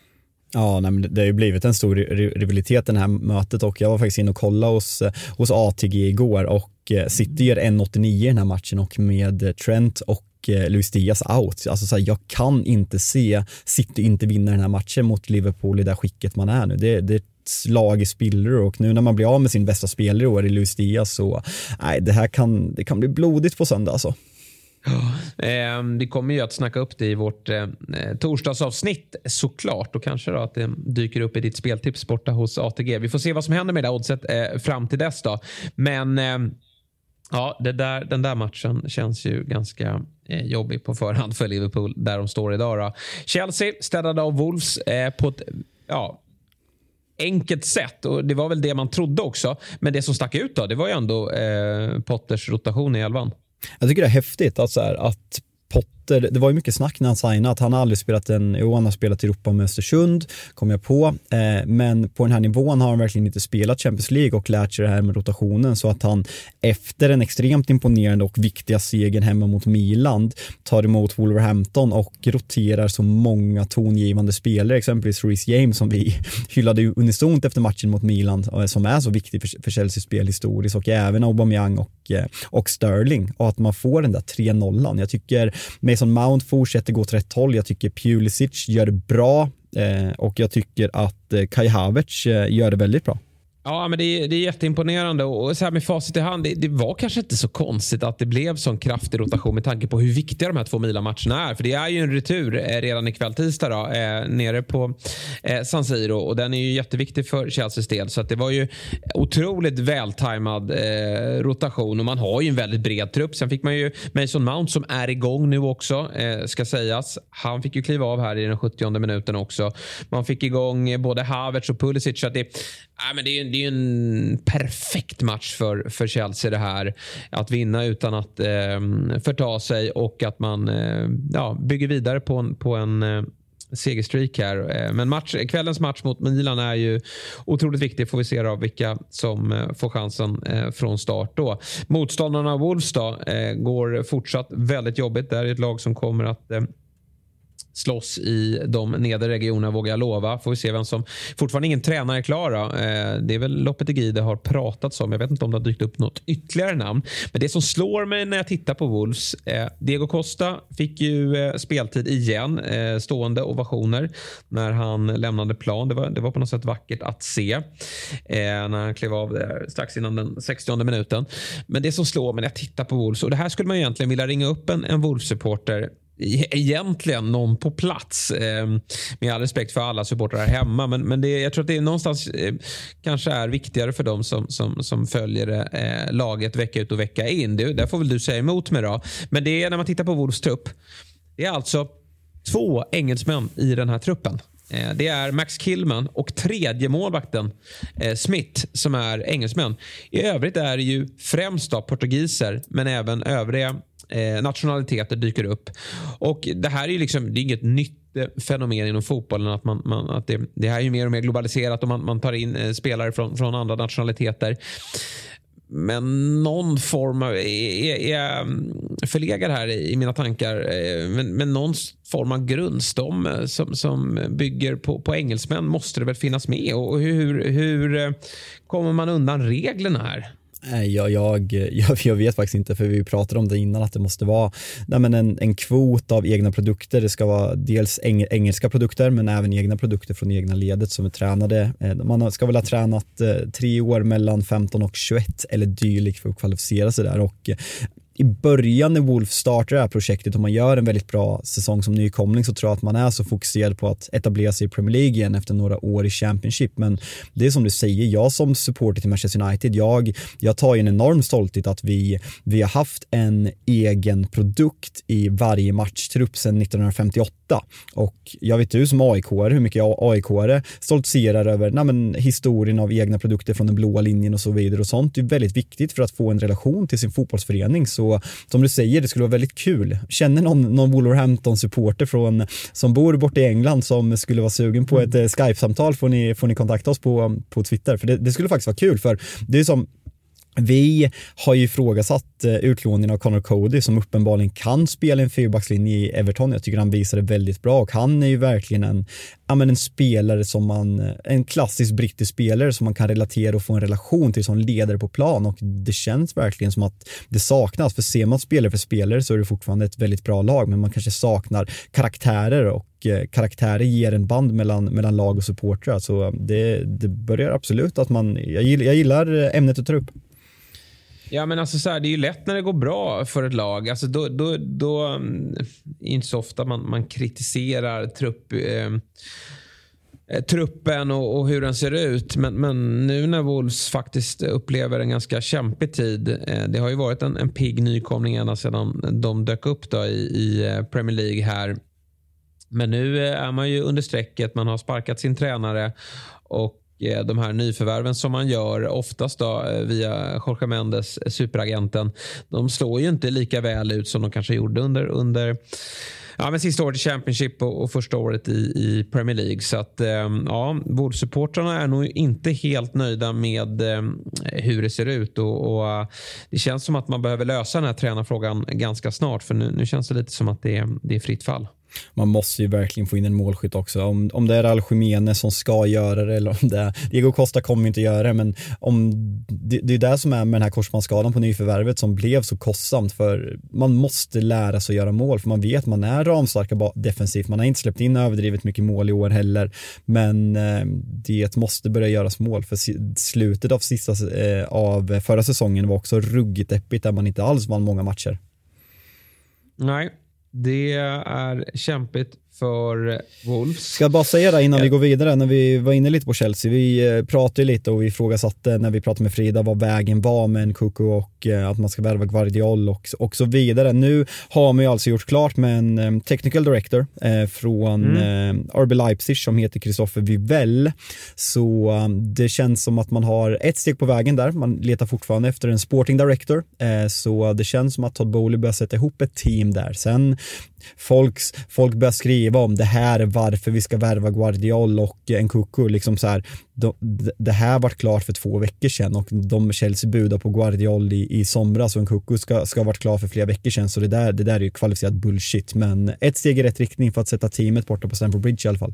Ja, nej, det har ju blivit en stor rivalitet det här mötet och jag var faktiskt inne och kollade hos, eh, hos ATG igår och eh, City gör 1,89 i den här matchen och med Trent och eh, Luis Diaz out. Alltså så här, jag kan inte se City inte vinna den här matchen mot Liverpool i det skicket man är nu. Det, det är ett slag i spillror och nu när man blir av med sin bästa spelare i år i Luis Diaz så nej, det här kan, det kan bli blodigt på söndag alltså. Eh, vi kommer ju att snacka upp det i vårt eh, eh, torsdagsavsnitt såklart och kanske då att det dyker upp i ditt speltips borta hos ATG. Vi får se vad som händer med det oddset eh, fram till dess då. Men eh, ja, det där, den där matchen känns ju ganska eh, jobbig på förhand för Liverpool där de står idag. Då. Chelsea städade av Wolves eh, på ett ja, enkelt sätt. Och Det var väl det man trodde också. Men det som stack ut då, det var ju ändå eh, Potters rotation i elvan. Jag tycker det är häftigt att, så här, att Potter, det var ju mycket snack när han signade att han har aldrig spelat en, jo han har spelat i Europa med Östersund, kom jag på, eh, men på den här nivån har han verkligen inte spelat Champions League och lärt sig det här med rotationen så att han efter en extremt imponerande och viktiga segern hemma mot Milan tar emot Wolverhampton och roterar så många tongivande spelare, exempelvis Reece James som vi <laughs> hyllade unisont efter matchen mot Milan eh, som är så viktig för, för Chelseas spel historiskt och även Aubameyang och, eh, och Sterling och att man får den där 3-0. Jag tycker Mason Mount fortsätter gå åt rätt håll. Jag tycker Pulisic gör det bra eh, och jag tycker att eh, Kai Havertz eh, gör det väldigt bra. Ja, men det är, det är jätteimponerande och så här med facit i hand. Det, det, var kanske inte så konstigt att det blev sån kraftig rotation med tanke på hur viktiga de här två Milan-matcherna är. För det är ju en retur eh, redan ikväll tisdag då, eh, nere på eh, San Siro och den är ju jätteviktig för Chelseas del. Så att det var ju otroligt vältajmad eh, rotation och man har ju en väldigt bred trupp. Sen fick man ju Mason Mount som är igång nu också, eh, ska sägas. Han fick ju kliva av här i den 70 minuten också. Man fick igång eh, både Havertz och Pulisic. Så att det, Nej, men det, är, det är en perfekt match för, för Chelsea det här. Att vinna utan att eh, förta sig och att man eh, ja, bygger vidare på en, på en eh, segerstreak här. Eh, men match, kvällens match mot Milan är ju otroligt viktig. Får vi se av vilka som eh, får chansen eh, från start då. Motståndarna Wolves då, eh, går fortsatt väldigt jobbigt. Det här är ett lag som kommer att eh, slåss i de nedre regionerna vågar jag lova. Får vi se vem som... Fortfarande ingen tränare är klara. Eh, det är väl Lopetegui det har pratats om. Jag vet inte om det har dykt upp något ytterligare namn. Men det som slår mig när jag tittar på Wolves. Eh, Diego Costa fick ju eh, speltid igen. Eh, stående ovationer när han lämnade plan. Det var, det var på något sätt vackert att se. Eh, när han klev av där strax innan den 60 minuten. Men det som slår mig när jag tittar på Wolves. Och det här skulle man egentligen vilja ringa upp en, en Wolves-supporter E- egentligen någon på plats. Eh, med all respekt för alla supportrar här hemma. Men, men det, jag tror att det är någonstans eh, kanske är viktigare för dem som, som, som följer eh, laget vecka ut och vecka in. Det, där får väl du säga emot mig då. Men det är när man tittar på Wolves trupp. Det är alltså två engelsmän i den här truppen. Eh, det är Max Killman och tredje målvakten eh, Smith som är engelsmän. I övrigt är det ju främst då portugiser men även övriga eh, nationaliteter dyker upp. Och Det här är liksom, det är inget nytt eh, fenomen inom fotbollen. Att, man, man, att det, det, här är ju mer och mer globaliserat och man, man tar in eh, spelare från, från andra nationaliteter. Men någon form av, är, är jag mm, förlegad här i mina tankar, eh, men, men någon form av grundstomme som, som bygger på, på engelsmän måste det väl finnas med. Och hur, hur eh, kommer man undan reglerna här? Eh, jag, <laughs> jag, jag, vet faktiskt inte, för vi pratade om det innan, att det måste vara nej men en, en kvot av egna produkter. Det ska vara dels eng, engelska produkter, men även egna produkter från egna ledet som är tränade. Eh, man ska väl ha tränat eh, tre år mellan 15 och 21 eller dylikt för att kvalificera sig där. Och i början när Wolf startar det här projektet och man gör en väldigt bra säsong som nykomling så tror jag att man är så fokuserad på att etablera sig i Premier League igen efter några år i Championship. Men det är som du säger, jag som supporter till Manchester United, jag, jag tar ju en enorm stolthet att vi, vi har haft en egen produkt i varje matchtrupp sedan 1958 och jag vet du som aik hur mycket aik stoltserar över nej, men, historien av egna produkter från den blåa linjen och så vidare och sånt. Det är väldigt viktigt för att få en relation till sin fotbollsförening. Så som du säger, det skulle vara väldigt kul. Känner någon, någon Wolverhampton-supporter från, som bor borta i England som skulle vara sugen på ett eh, Skype-samtal får ni, får ni kontakta oss på, på Twitter. För det, det skulle faktiskt vara kul, för det är som vi har ju ifrågasatt eh, utlåningen av Connor Cody som uppenbarligen kan spela en fyrbackslinje i Everton. Jag tycker han visar det väldigt bra och han är ju verkligen en, ja, men en spelare som man, eh, en klassisk brittisk spelare som man kan relatera och få en relation till som ledare på plan och det känns verkligen som att det saknas. För ser man spelare för spelare så är det fortfarande ett väldigt bra lag men man kanske saknar karaktärer och eh, karaktärer ger en band mellan, mellan lag och supportrar. Så det, det börjar absolut att man, jag gillar, jag gillar ämnet du tar upp. Ja, men alltså så här, det är ju lätt när det går bra för ett lag. Alltså då, då, då mm, är det inte så ofta man, man kritiserar trupp, ehm, eh, truppen och, och, hur den ser ut. Men, men nu när Wolves faktiskt upplever en ganska kämpig tid. Eh, det har ju varit en, en pigg nykomling ända sedan de dök upp då i, i eh, Premier League här. Men nu eh, är man ju under strecket. Man har sparkat sin tränare och Eh, de här nyförvärven som man gör, oftast då eh, via Jorge Mendes, eh, superagenten, de slår ju inte lika väl ut som de kanske gjorde under, under ja, men sista året i Championship och, och första året i, i, Premier League. Så att ja, Wolves-supportrarna är nog inte helt nöjda med hur det ser ut. Och, och, Det känns som att man behöver lösa den här tränarfrågan ganska snart. För nu, nu känns det lite som att det är, det är fritt fall man måste ju verkligen få in en målskytt också. Om, om det är Algemene som ska göra det eller om det är, Diego Costa kommer inte göra det, men om, det, det är det som är med den här korsbandsskadan på nyförvärvet som blev så kostsamt för man måste lära sig att göra mål för man vet man är ramstarka defensivt, man har inte släppt in överdrivet mycket mål i år heller, men eh, det måste börja göras mål för slutet av sista eh, av förra säsongen var också ruggigt deppigt där man inte alls vann många matcher. Nej, det är kämpigt för Wolves. Ska jag bara säga det innan vi går vidare, när vi var inne lite på Chelsea. Vi eh, pratade lite och vi ifrågasatte när vi pratade med Frida vad vägen var med en Kuku och eh, att man ska värva Guardiol och, och så vidare. Nu har man ju alltså gjort klart med en um, technical director eh, från mm. eh, RB Leipzig som heter Christopher Vivell. Så det känns som att man har ett steg på vägen där. Man letar fortfarande efter en sporting director. Eh, så det känns som att Todd Bowley börjar sätta ihop ett team där. Sen folks, folk börjar skriva om det här är varför vi ska värva Guardiol och en Kuku. Liksom så här, de, det här vart klart för två veckor sedan och de Chelsea budar på Guardiol i, i somras och en Kuku ska, ska ha varit klar för flera veckor sedan. Så det där, det där är ju kvalificerat bullshit. Men ett steg i rätt riktning för att sätta teamet borta på Stamford Bridge i alla fall.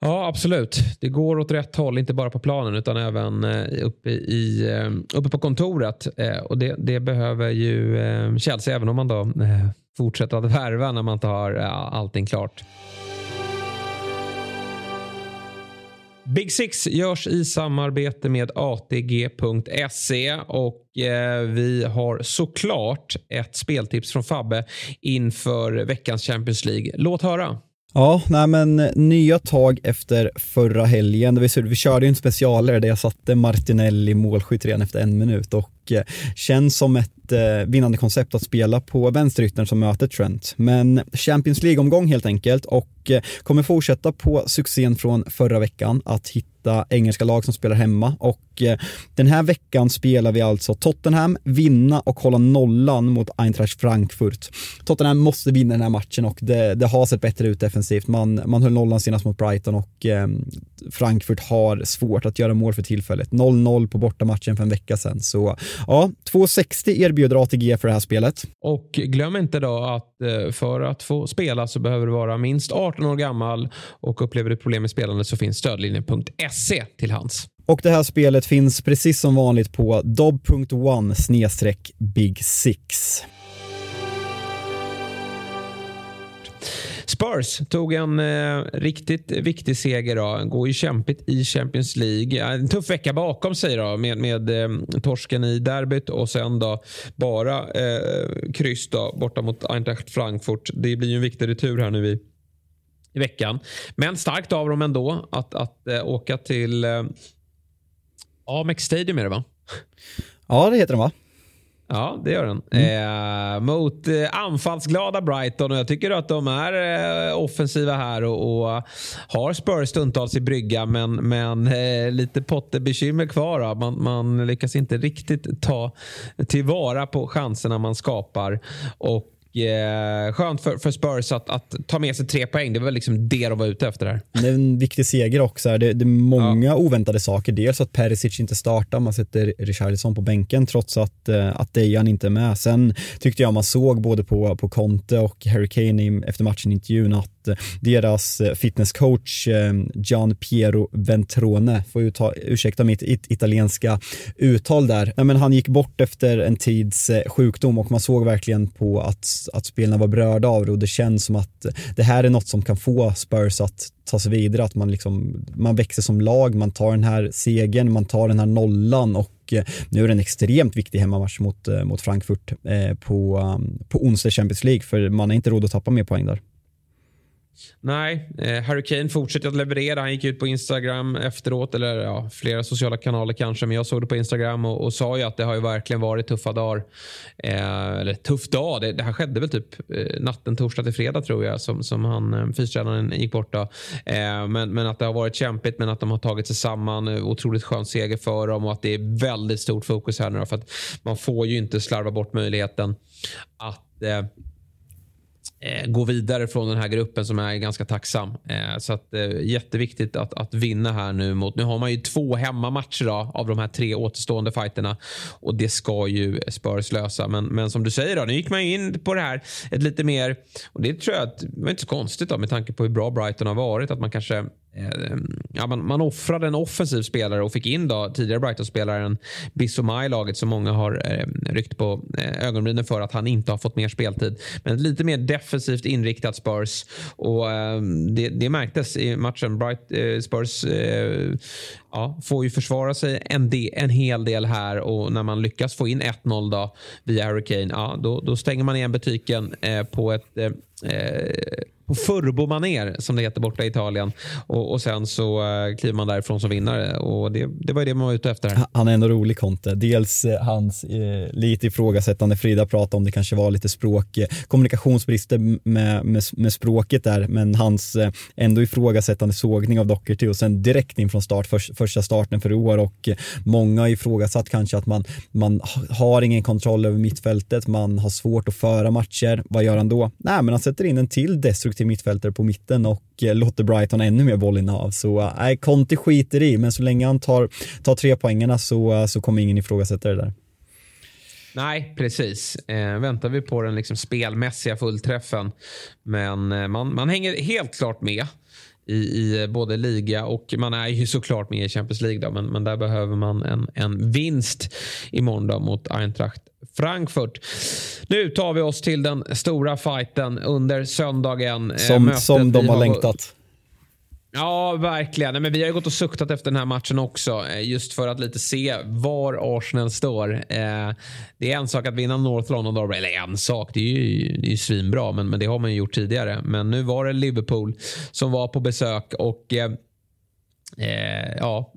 Ja, absolut. Det går åt rätt håll, inte bara på planen utan även eh, uppe, i, eh, uppe på kontoret. Eh, och det, det behöver ju Chelsea, även om man då fortsätter att värva när man inte har allting klart. Big Six görs i samarbete med ATG.se och eh, vi har såklart ett speltips från Fabbe inför veckans Champions League. Låt höra. Ja, nej men eh, nya tag efter förra helgen. Vi, vi körde ju en specialare där jag satte Martinelli målskytt redan efter en minut och Eh, känns som ett eh, vinnande koncept att spela på vänsteryttern som möter Trent. Men Champions League-omgång helt enkelt och eh, kommer fortsätta på succén från förra veckan att hitta engelska lag som spelar hemma och eh, den här veckan spelar vi alltså Tottenham, vinna och hålla nollan mot Eintracht Frankfurt. Tottenham måste vinna den här matchen och det, det har sett bättre ut defensivt. Man, man höll nollan senast mot Brighton och eh, Frankfurt har svårt att göra mål för tillfället. 0-0 på bortamatchen för en vecka sedan. Så ja, 2,60 erbjuder ATG för det här spelet. Och glöm inte då att eh, för att få spela så behöver du vara minst 18 år gammal och upplever du problem med spelande så finns stödlinjen.se till hands. Och det här spelet finns precis som vanligt på dob.one big six. Spurs tog en eh, riktigt viktig seger. Då. Går ju kämpigt i Champions League. En tuff vecka bakom sig då, med, med eh, torsken i derbyt och sen då bara eh, kryss då, borta mot Eintracht Frankfurt. Det blir ju en viktig retur här nu i, i veckan. Men starkt av dem ändå att, att äh, åka till äh, Amex Stadium är det va? Ja, det heter den va? Ja, det gör den. Mm. Eh, mot eh, anfallsglada Brighton och jag tycker att de är eh, offensiva här och, och, har Spurs stundtals i brygga men, men eh, lite Potter-bekymmer kvar. Då. Man, man lyckas inte riktigt ta tillvara på chanserna man skapar. Och eh, skönt för, för Spurs att, att, ta med sig tre poäng. Det var väl liksom det de var ute efter här. Det är en viktig seger också. Det, det är många ja. oväntade saker. Dels att Perisic inte startar, man sätter Richarlison på bänken trots att, eh, att Dejan inte är med. Sen tyckte jag man såg både på, på Conte och Harry Kane efter matchen intervjun att Eh, deras eh, fitnesscoach eh, Gian Piero Ventrone, får uta, ursäkta mitt italienska uttal där, Nej, men han gick bort efter en tids sjukdom och man såg verkligen på att, att spelarna var berörda av det och det känns som att det här är något som kan få Spurs att ta sig vidare, att man, liksom, man växer som lag, man tar den här segern, man tar den här nollan och nu är det en extremt viktig hemmamatch mot, mot Frankfurt på, um, på onsdag Champions League för man har inte råd att tappa mer poäng där. Nej, eh, Harry Kane fortsätter att leverera. Han gick ut på Instagram efteråt, eller ja, flera sociala kanaler kanske, men jag såg det på Instagram och, och sa ju att det har ju verkligen varit tuffa dagar. Eh, eller tuff dag, det, det, här skedde väl typ eh, natten torsdag till fredag tror jag som, som han, eh, fystränaren gick bort då. Eh, men, men att det har varit kämpigt, men att de har tagit sig samman. Eh, otroligt skön seger för dem och att det är väldigt stort fokus här nu då, för att man får ju inte slarva bort möjligheten att eh, Eh, gå vidare från den här gruppen som är ganska tacksam. Eh, så att, eh, jätteviktigt att, att vinna här nu mot... Nu har man ju två hemmamatcher då, av de här tre återstående fighterna och det ska ju Spurs lösa. Men, men som du säger, då, nu gick man in på det här ett lite mer... Och det tror jag att, det var inte så konstigt då, med tanke på hur bra Brighton har varit. Att man kanske Eh, ja, man, man offrade en offensiv spelare och fick in då tidigare Brighton-spelaren Bissoma i laget som många har eh, ryckt på eh, ögonbrynen för att han inte har fått mer speltid. Men lite mer defensivt inriktat Spurs och eh, det, det märktes i matchen. Bright, eh, Spurs eh, ja, får ju försvara sig en, de, en hel del här och när man lyckas få in 1-0 då via Hurricane, ja, då, då stänger man igen butiken eh, på ett eh, eh, furbomaner som det heter borta i Italien. Och, och sen så uh, kliver man därifrån som vinnare och det, det var ju det man var ute efter. Han är ändå rolig Conte. Dels eh, hans eh, lite ifrågasättande, Frida pratade om det kanske var lite språk, eh, kommunikationsbrister med, med, med, språket där, men hans eh, ändå ifrågasättande sågning av Docherty och sen direkt in från start, för, första starten för i år och eh, många har ifrågasatt kanske att man, man har ingen kontroll över mittfältet, man har svårt att föra matcher. Vad gör han då? Nej, men han sätter in en till destruktiv offensiv mittfältare på mitten och eh, låter Brighton ännu mer bollinnehav. Så eh, nej, Conte skiter i, men så länge han tar, tar tre poängerna så, eh, så kommer ingen ifrågasätta det där. Nej, precis. Eh, väntar vi på den liksom spelmässiga fullträffen. Men eh, man, man hänger helt klart med i, i både liga och man är ju såklart med i Champions League. Då, men, men där behöver man en, en vinst imorgon då mot Eintracht Frankfurt. Nu tar vi oss till den stora fighten under söndagen. Eh, som, som de har längtat. Ja, verkligen. Men vi har ju gått och suktat efter den här matchen också. Eh, just för att lite se var Arsenal står. Eh, det är en sak att vinna North London Derby. Eller en sak, det är ju, det är ju svinbra. Men, men det har man ju gjort tidigare. Men nu var det Liverpool som var på besök. och eh, eh ja,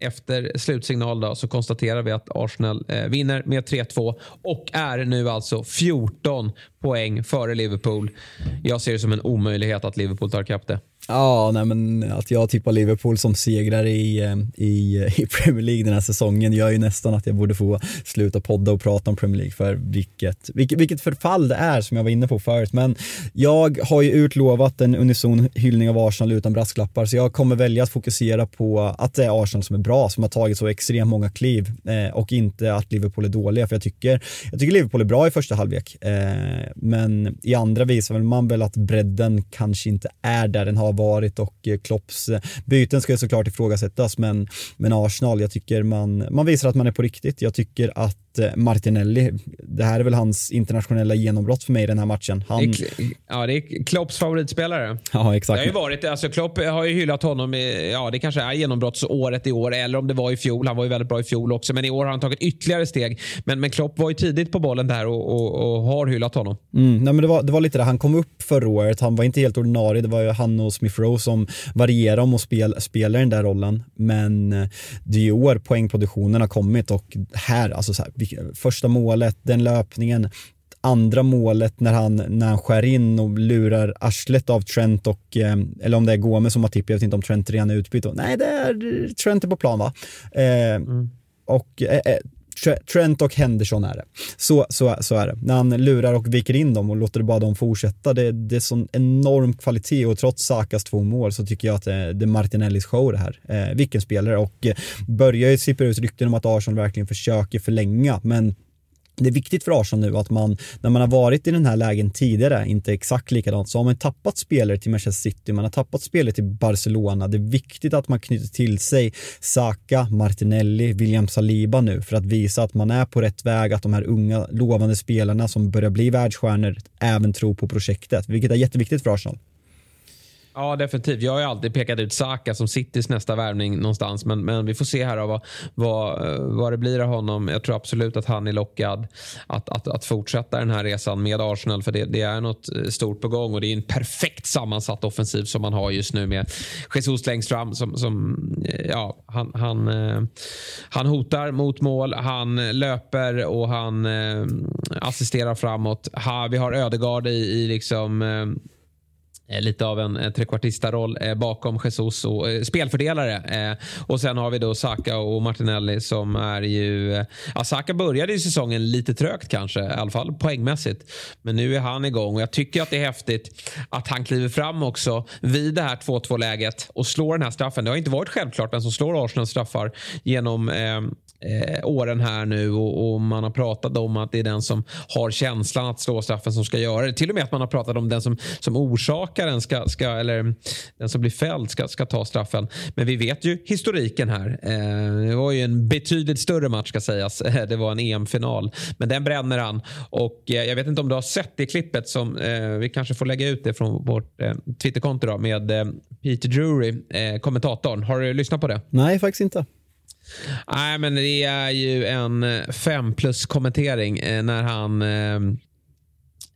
efter slutsignal då, så konstaterar vi att Arsenal eh, vinner med 3-2 och är nu alltså 14 poäng före Liverpool. Jag ser det som en omöjlighet att Liverpool tar ikapp det. Ja, nej men att jag tippar Liverpool som segrare i, eh, i, eh, i Premier League den här säsongen gör ju nästan att jag borde få sluta podda och prata om Premier League för vilket, vilket, vilket förfall det är som jag var inne på förut. Men jag har ju utlovat en unison hyllning av Arsenal utan brasklappar så jag kommer välja att fokusera på att det är Arsenal som är bra, som har tagit så extremt många kliv eh, och inte att Liverpool är dåliga. För jag tycker, jag tycker Liverpool är bra i första halvlek, eh, men i andra visar man väl att bredden kanske inte är där den har varit och eh, Klopps byten ska ju såklart ifrågasättas men, men Arsenal, jag tycker man, man visar att man är på riktigt. Jag tycker att Eh, Martinelli. Det här är väl hans internationella genombrott för mig i den här matchen. Han... Ja, det är Klopps favoritspelare. Ja, exakt. Det har ju varit, alltså Klopp har ju hyllat honom. I, ja, det kanske är genombrottsåret i år eller om det var i fjol. Han var ju väldigt bra i fjol också, men i år har han tagit ytterligare steg. Men, men Klopp var ju tidigt på bollen där och, och, och har hyllat honom. Mm, nej, men det, var, det var lite det. Han kom upp förra året. Han var inte helt ordinarie. Det var ju han och Smith Rowe som varierade om att spel, spela den där rollen. Men eh, det är i år poängproduktionen har kommit och här, alltså så här, första målet, den löpningen, andra målet när han, när han skär in och lurar arslet av Trent och, eh, eller om det är Gomes som har tipp, jag vet inte om Trent redan är utbytt. Nej, det är Trent är på plan va? Eh, mm. Och eh, eh Trent och Henderson är det. Så, så, så är det. När han lurar och viker in dem och låter bara dem fortsätta. Det, det är sån enorm kvalitet och trots Sakas två mål så tycker jag att det, det är Martinellis show det här. Eh, vilken spelare och eh, börjar ju sippra ut rykten om att Arsenal verkligen försöker förlänga men det är viktigt för Arsenal nu att man, när man har varit i den här lägen tidigare, inte exakt likadant, så har man tappat spelare till Manchester City, man har tappat spelare till Barcelona. Det är viktigt att man knyter till sig Saka, Martinelli, William Saliba nu för att visa att man är på rätt väg, att de här unga lovande spelarna som börjar bli världsstjärnor även tror på projektet, vilket är jätteviktigt för Arsenal. Ja, definitivt. Jag har ju alltid pekat ut Saka som Citys nästa värvning någonstans. Men, men vi får se här vad, vad, eh, vad det blir av honom. Jag tror absolut att han är lockad att, att, att fortsätta den här resan med Arsenal. För det, det, är något eh, stort på gång och det är en perfekt sammansatt offensiv som man har just nu med Jesus längst fram. Som, som, eh, ja, han, han, han hotar mot mål, han löper och han assisterar framåt. vi har Ödegard i, i liksom Eh, Eh, lite av en eh, trekvartista-roll eh, bakom Jesus och spelfördelare. Och sen har vi då Saka och Martinelli som är ju... Ja, Saka började ju säsongen lite trögt kanske, i alla fall poängmässigt. Men nu är han igång och jag tycker att det är häftigt att han kliver fram också vid det här 2-2 läget och slår den här straffen. Det har inte varit självklart vem som slår Arsenals straffar genom eh, eh, åren här nu och, och, man har pratat om att det är den som har känslan att slå straffen som ska göra det. Till och med att man har pratat om den som, som orsakar den, ska, ska, eller den som blir fälld ska, ska ta straffen. Men vi vet ju historiken här. Eh, det var ju en betydligt större match ska sägas. <laughs> Det var en EM-final. Men den bränner han. Och eh, jag vet inte om du har sett det klippet som eh, vi kanske får lägga ut det från vårt eh, Twitterkonto med eh, Peter Drury, eh, kommentatorn. Har du lyssnat på det? Nej, faktiskt inte. Nej, men det är ju en fem plus kommentering eh, när han eh,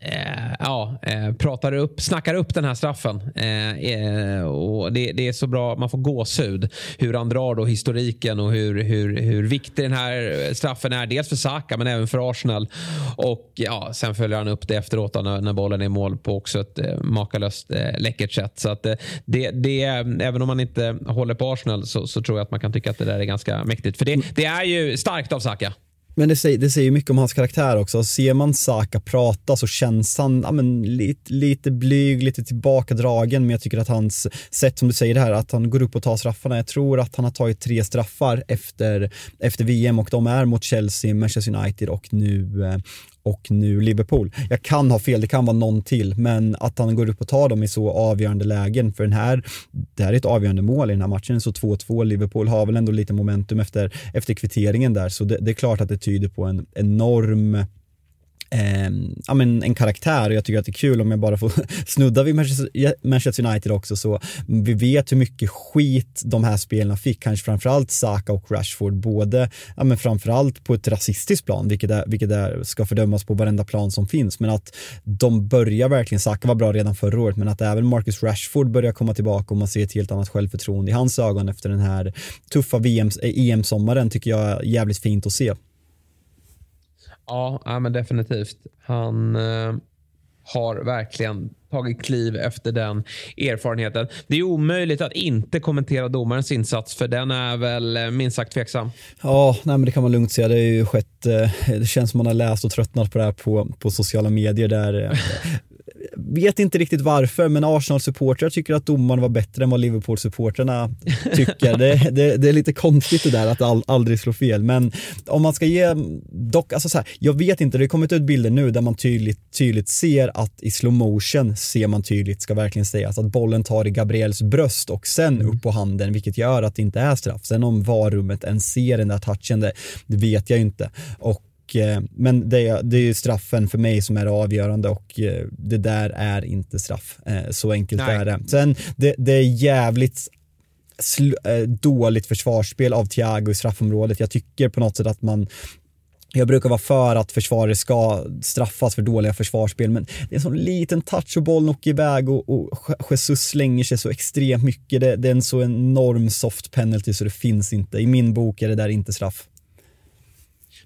eh, ja, eh, pratar upp, snackar upp den här straffen. Eh, eh, och det, det, är så bra, man får gåshud. Hur han drar då historiken och hur, hur, hur viktig den här straffen är. Dels för Saka men även för Arsenal. Och ja, sen följer han upp det efteråt när, när bollen är i mål på också ett eh, makalöst eh, läckert sätt. Så att, eh, det, det, även om man inte håller på Arsenal så, så tror jag att man kan tycka att det där är ganska mäktigt. För det, det är ju starkt av Saka. Men det säger, det säger mycket om hans karaktär också. Ser man Saka prata så känns han ja, men, lite, lite blyg, lite tillbakadragen. Men jag tycker att hans sätt som du säger det här, att han går upp och tar straffarna. Jag tror att han har tagit tre straffar efter, efter VM och de är mot Chelsea, Manchester United och nu, eh, och nu Liverpool. Jag kan ha fel, det kan vara någon till, men att han går upp och tar dem i så avgörande lägen, för den här, det här är ett avgörande mål i den här matchen, så 2-2, Liverpool har väl ändå lite momentum efter, efter kvitteringen där, så det, det är klart att det tyder på en enorm eh, ja, men en karaktär och jag tycker att det är kul om jag bara får <laughs> snudda vid Manchester United också. Så vi vet hur mycket skit de här spelarna fick, kanske framförallt Saka och Rashford, både, ja men framförallt på ett rasistiskt plan, vilket, är, vilket är, ska fördömas på varenda plan som finns, men att de börjar verkligen, Saka var bra redan förra året, men att även Marcus Rashford börjar komma tillbaka och man ser ett helt annat självförtroende i hans ögon efter den här tuffa VM, EM-sommaren eh, e tycker jag är jävligt fint att se. Ja, ja men definitivt. Han eh, har verkligen tagit kliv efter den erfarenheten. Det är omöjligt att inte kommentera domarens insats för den är väl eh, minst sagt tveksam. Ja, nej, men det kan man lugnt säga. Det, är ju skett, eh, det känns som man har läst och tröttnat på det här på, på sociala medier där eh, vet inte riktigt varför, men Arsenal-supportrar tycker att domaren var bättre än vad Liverpool-supportrarna tycker. det, det, det, är lite konstigt det där att all, aldrig slå fel, men om man ska ge, dock, alltså så här, jag vet inte, det har kommit ut bilder nu där man tydligt, tydligt ser att i slow motion ser man tydligt, ska verkligen sägas, att bollen tar i Gabriels bröst och sen mm. upp på handen, vilket gör att det inte är straff. Sen om varummet ens ser den där touchen, det, det vet jag inte. Och Eh, men det, det är straffen för mig som är avgörande och eh, det där är inte straff. Eh, så enkelt Nej. är det. Sen det, det är jävligt dåligt försvarsspel av Thiago i straffområdet. Jag tycker på något sätt att man jag brukar vara för att försvarare ska straffas för dåliga försvarsspel, men det är en sån liten touch och bollen åker iväg och, och Jesus slänger sig så extremt mycket. Det, det, är en så enorm soft penalty så det finns inte. I min bok är det där inte straff.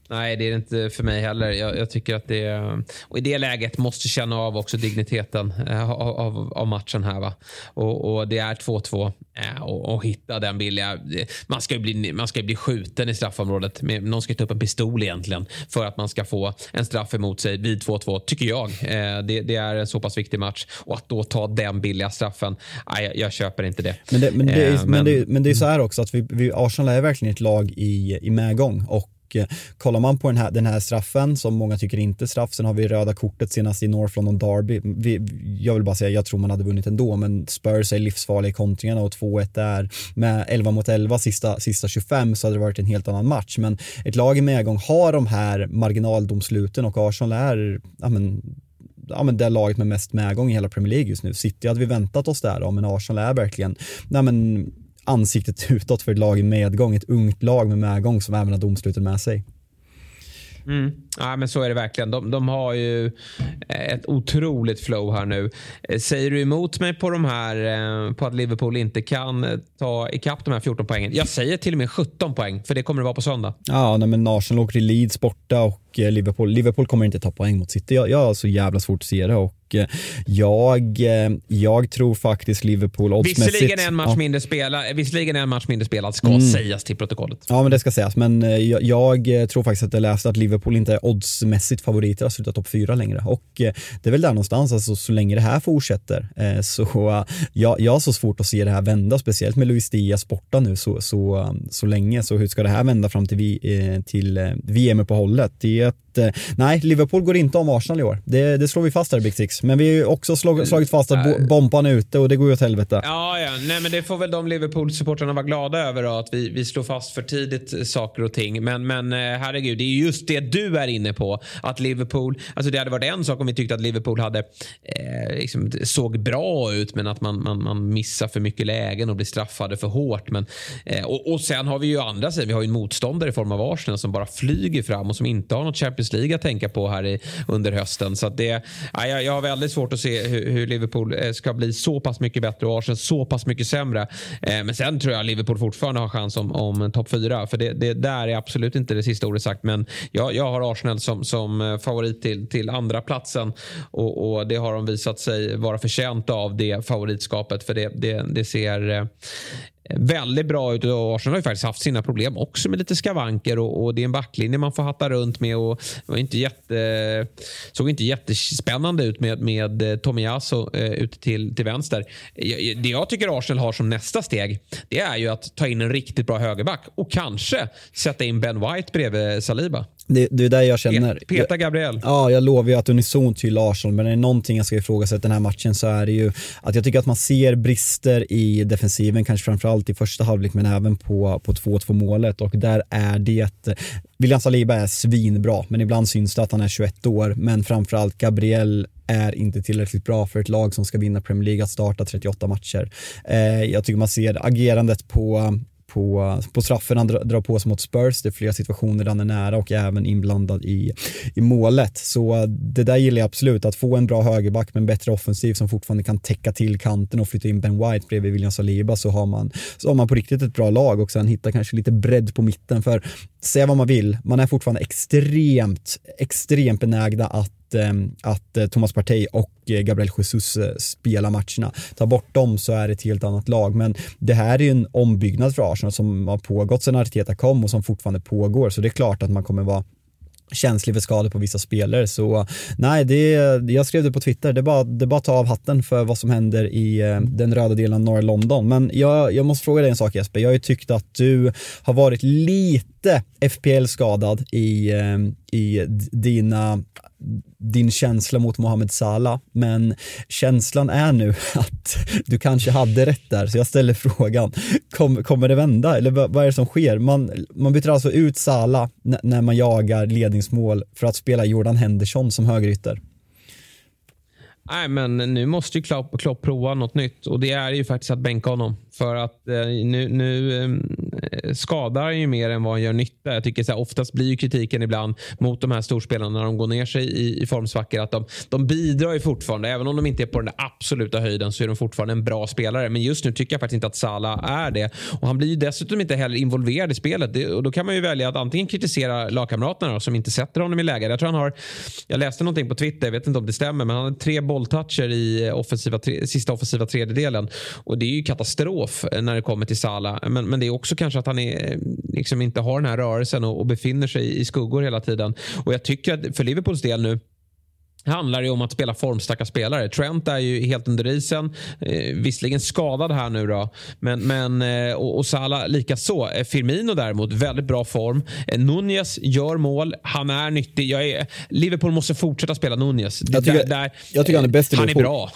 Nej, det är det inte för mig heller. Jag, jag, tycker att det och I det läget måste känna av också digniteten äh, av, av, matchen här. Va? Och, och det är 2-2 äh, och, och, hitta den billiga... Man ska ju bli, man ska bli skjuten i straffområdet. Någon ska ta upp en pistol egentligen för att man ska få en straff emot sig vid 2-2, tycker jag. Äh, det, det, är en så pass viktig match. Och att då ta den billiga straffen, jag, jag köper inte det. Men det, men det, är, men, men det, men det är så här också att vi, vi, Arsenal är verkligen ett lag i, i medgång. Och och eh, kollar man på den här, den här straffen som många tycker inte är straff, sen har vi röda kortet senast i North London Derby. Vi, jag vill bara säga, jag tror man hade vunnit ändå, men Spurs är livsfarliga i kontringarna och 2-1 där med 11 mot 11 sista, sista 25 så hade det varit en helt annan match. Men ett lag i medgång har de här marginaldomsluten och Arsenal är, ja men, ja, men det laget med mest medgång i hela Premier League just nu. City hade vi väntat oss där om, men Arsenal är verkligen, nej men, ansiktet <laughs> utåt för ett lag i medgång, ett ungt lag med medgång som även har domslutet med sig. Mm. Ja, men så är det verkligen. De, de, har ju eh, ett otroligt flow här nu. Eh, säger du emot mig på de här eh, på att Liverpool inte kan ta ikapp de här 14 poängen? Jag säger till och med 17 poäng, för det kommer det vara på söndag. Ja, nej, men Arsenal åker till Leeds borta och Liverpool, Liverpool kommer inte ta poäng mot City. Jag, jag har så jävla svårt att se det och Eh, jag, eh, jag tror faktiskt Liverpool oddsmässigt... Visserligen en match, ja. mindre spelad, visserligen en match mindre spelad ska mm. sägas till protokollet. Ja, men det ska sägas. Men eh, jag, jag, tror faktiskt att jag läste att Liverpool inte är oddsmässigt favoriter att sluta topp fyra längre. Och det är väl där någonstans, alltså, så länge det här fortsätter. Så jag, jag har så svårt att se det här vända, speciellt med Luis Diaz borta nu så, så, så länge. Så hur ska det här vända fram till, vi, till VM-uppehållet? Det är ett, nej, Liverpool går inte om Arsenal i år. Det, det slår vi fast här Big Six. Men vi har ju också slag, slagit fast att Bompan är ute och det går ju åt helvete. Ja, ja. Nej, men det får väl de Liverpool-supportrarna vara glada över då, att vi, vi slår fast för tidigt saker och ting. Men, men eh, herregud, det är just det du är inne på. Att Liverpool, alltså det hade varit en sak om vi tyckte att Liverpool hade eh, liksom, såg bra ut men att man, man, man missar för mycket lägen och blir straffade för hårt. Men, eh, och, och sen har vi ju andra sidan, vi har ju en motståndare i form av Arsenal som bara flyger fram och som inte har något Champions League att tänka på här i, under hösten. Så det, ja, jag, jag har väldigt svårt att se hur, hur, Liverpool eh, ska bli så pass mycket bättre och Arsenal så pass mycket sämre. Eh, men sen tror jag Liverpool fortfarande har chans om, om topp fyra. För det, det, där är absolut inte det sista ordet sagt. Men jag, jag har Arsenal som, som eh, favorit till, till andra platsen och, och det har de visat sig vara förtjänta av det favoritskapet. För det, det, det ser eh, väldigt bra ut och Arsenal har ju faktiskt haft sina problem också med lite skavanker och, och det är en backlinje man får hatta runt med och det var inte jätte, såg inte jättespännande ut med, med Tomiasso Tomiyasu eh, ute till, till vänster. Det jag tycker Arsenal har som nästa steg det är ju att ta in en riktigt bra högerback och kanske sätta in Ben White bredvid Saliba. Det, det är där jag känner. Peter Gabriel. Ja, jag lovar ju att unisont till Arsenal, men är det någonting jag ska ifrågasätta den här matchen så är det ju att jag tycker att man ser brister i defensiven, kanske framförallt i första halvlek, men även på, på 2-2 målet och där är det William Saliba är svinbra, men ibland syns det att han är 21 år, men framförallt Gabriel är inte tillräckligt bra för ett lag som ska vinna Premier League att starta 38 matcher. Eh, jag tycker man ser agerandet på på, på straffen han drar på sig mot Spurs. Det är flera situationer där han är nära och även inblandad i, i målet. Så det där gillar jag absolut, att få en bra högerback med en bättre offensiv som fortfarande kan täcka till kanten och flytta in Ben White bredvid William Saliba så har man, så har man på riktigt ett bra lag och sen hitta kanske lite bredd på mitten. För säga vad man vill, man är fortfarande extremt, extremt benägna att att, ehm, att eh, Thomas Partey och eh, Gabriel Jesus eh, spelar matcherna. Ta bort dem så är det ett helt annat lag. Men det här är ju en ombyggnad för Arsenal som har pågått sedan Arteta kom och som fortfarande pågår. Så det är klart att man kommer vara känslig för skador på vissa spelare. Så nej, det, jag skrev det på Twitter, det är, bara, det är bara att ta av hatten för vad som händer i den röda delen av norra London. Men jag, jag måste fråga dig en sak Jesper, jag har ju tyckt att du har varit lite FPL-skadad i, ehm, i dina din känsla mot Mohamed Salah, men känslan är nu <laughs> att du kanske hade rätt där, så jag ställer <laughs> frågan, Kom, kommer det vända eller vad, är det som sker? Man, man byter alltså ut Salah när man jagar ledningsmål för att spela Jordan Henderson som högerytter. Nej, men nu måste ju Klopp, Klopp prova något nytt och det är ju faktiskt att bänka honom. För att eh, nu, nu ehm, Eh, skadar ju mer än vad han gör nytta. Jag tycker så här, oftast blir ju kritiken ibland mot de här storspelarna när de går ner sig i, i formsvackor att de, de bidrar ju fortfarande. Även om de inte är på den absoluta höjden så är de fortfarande en bra spelare. Men just nu tycker jag faktiskt inte att Salah är det. Och han blir ju dessutom inte heller involverad i spelet. Det, och då kan man ju välja att antingen kritisera lagkamraterna som inte sätter honom i läge. Jag tror han har, jag läste någonting på Twitter, jag vet inte om det stämmer, men han har tre bolltoucher i offensiva, tre, sista offensiva tredjedelen. Och det är ju katastrof när det kommer till Salah. Men, men det är också kanske att han är, liksom inte har den här rörelsen och, och befinner sig i skuggor hela tiden. Och jag tycker att för Liverpools del nu handlar det om att spela formstarka spelare. Trent är ju helt under isen. Eh, visserligen skadad här nu då. Men, men, eh, och, och Salah likaså. Eh, Firmino däremot, väldigt bra form. Eh, Nunez gör mål. Han är nyttig. Jag är, Liverpool måste fortsätta spela Nunez. Jag tycker, där, där, jag tycker han är bäst i Han är bra.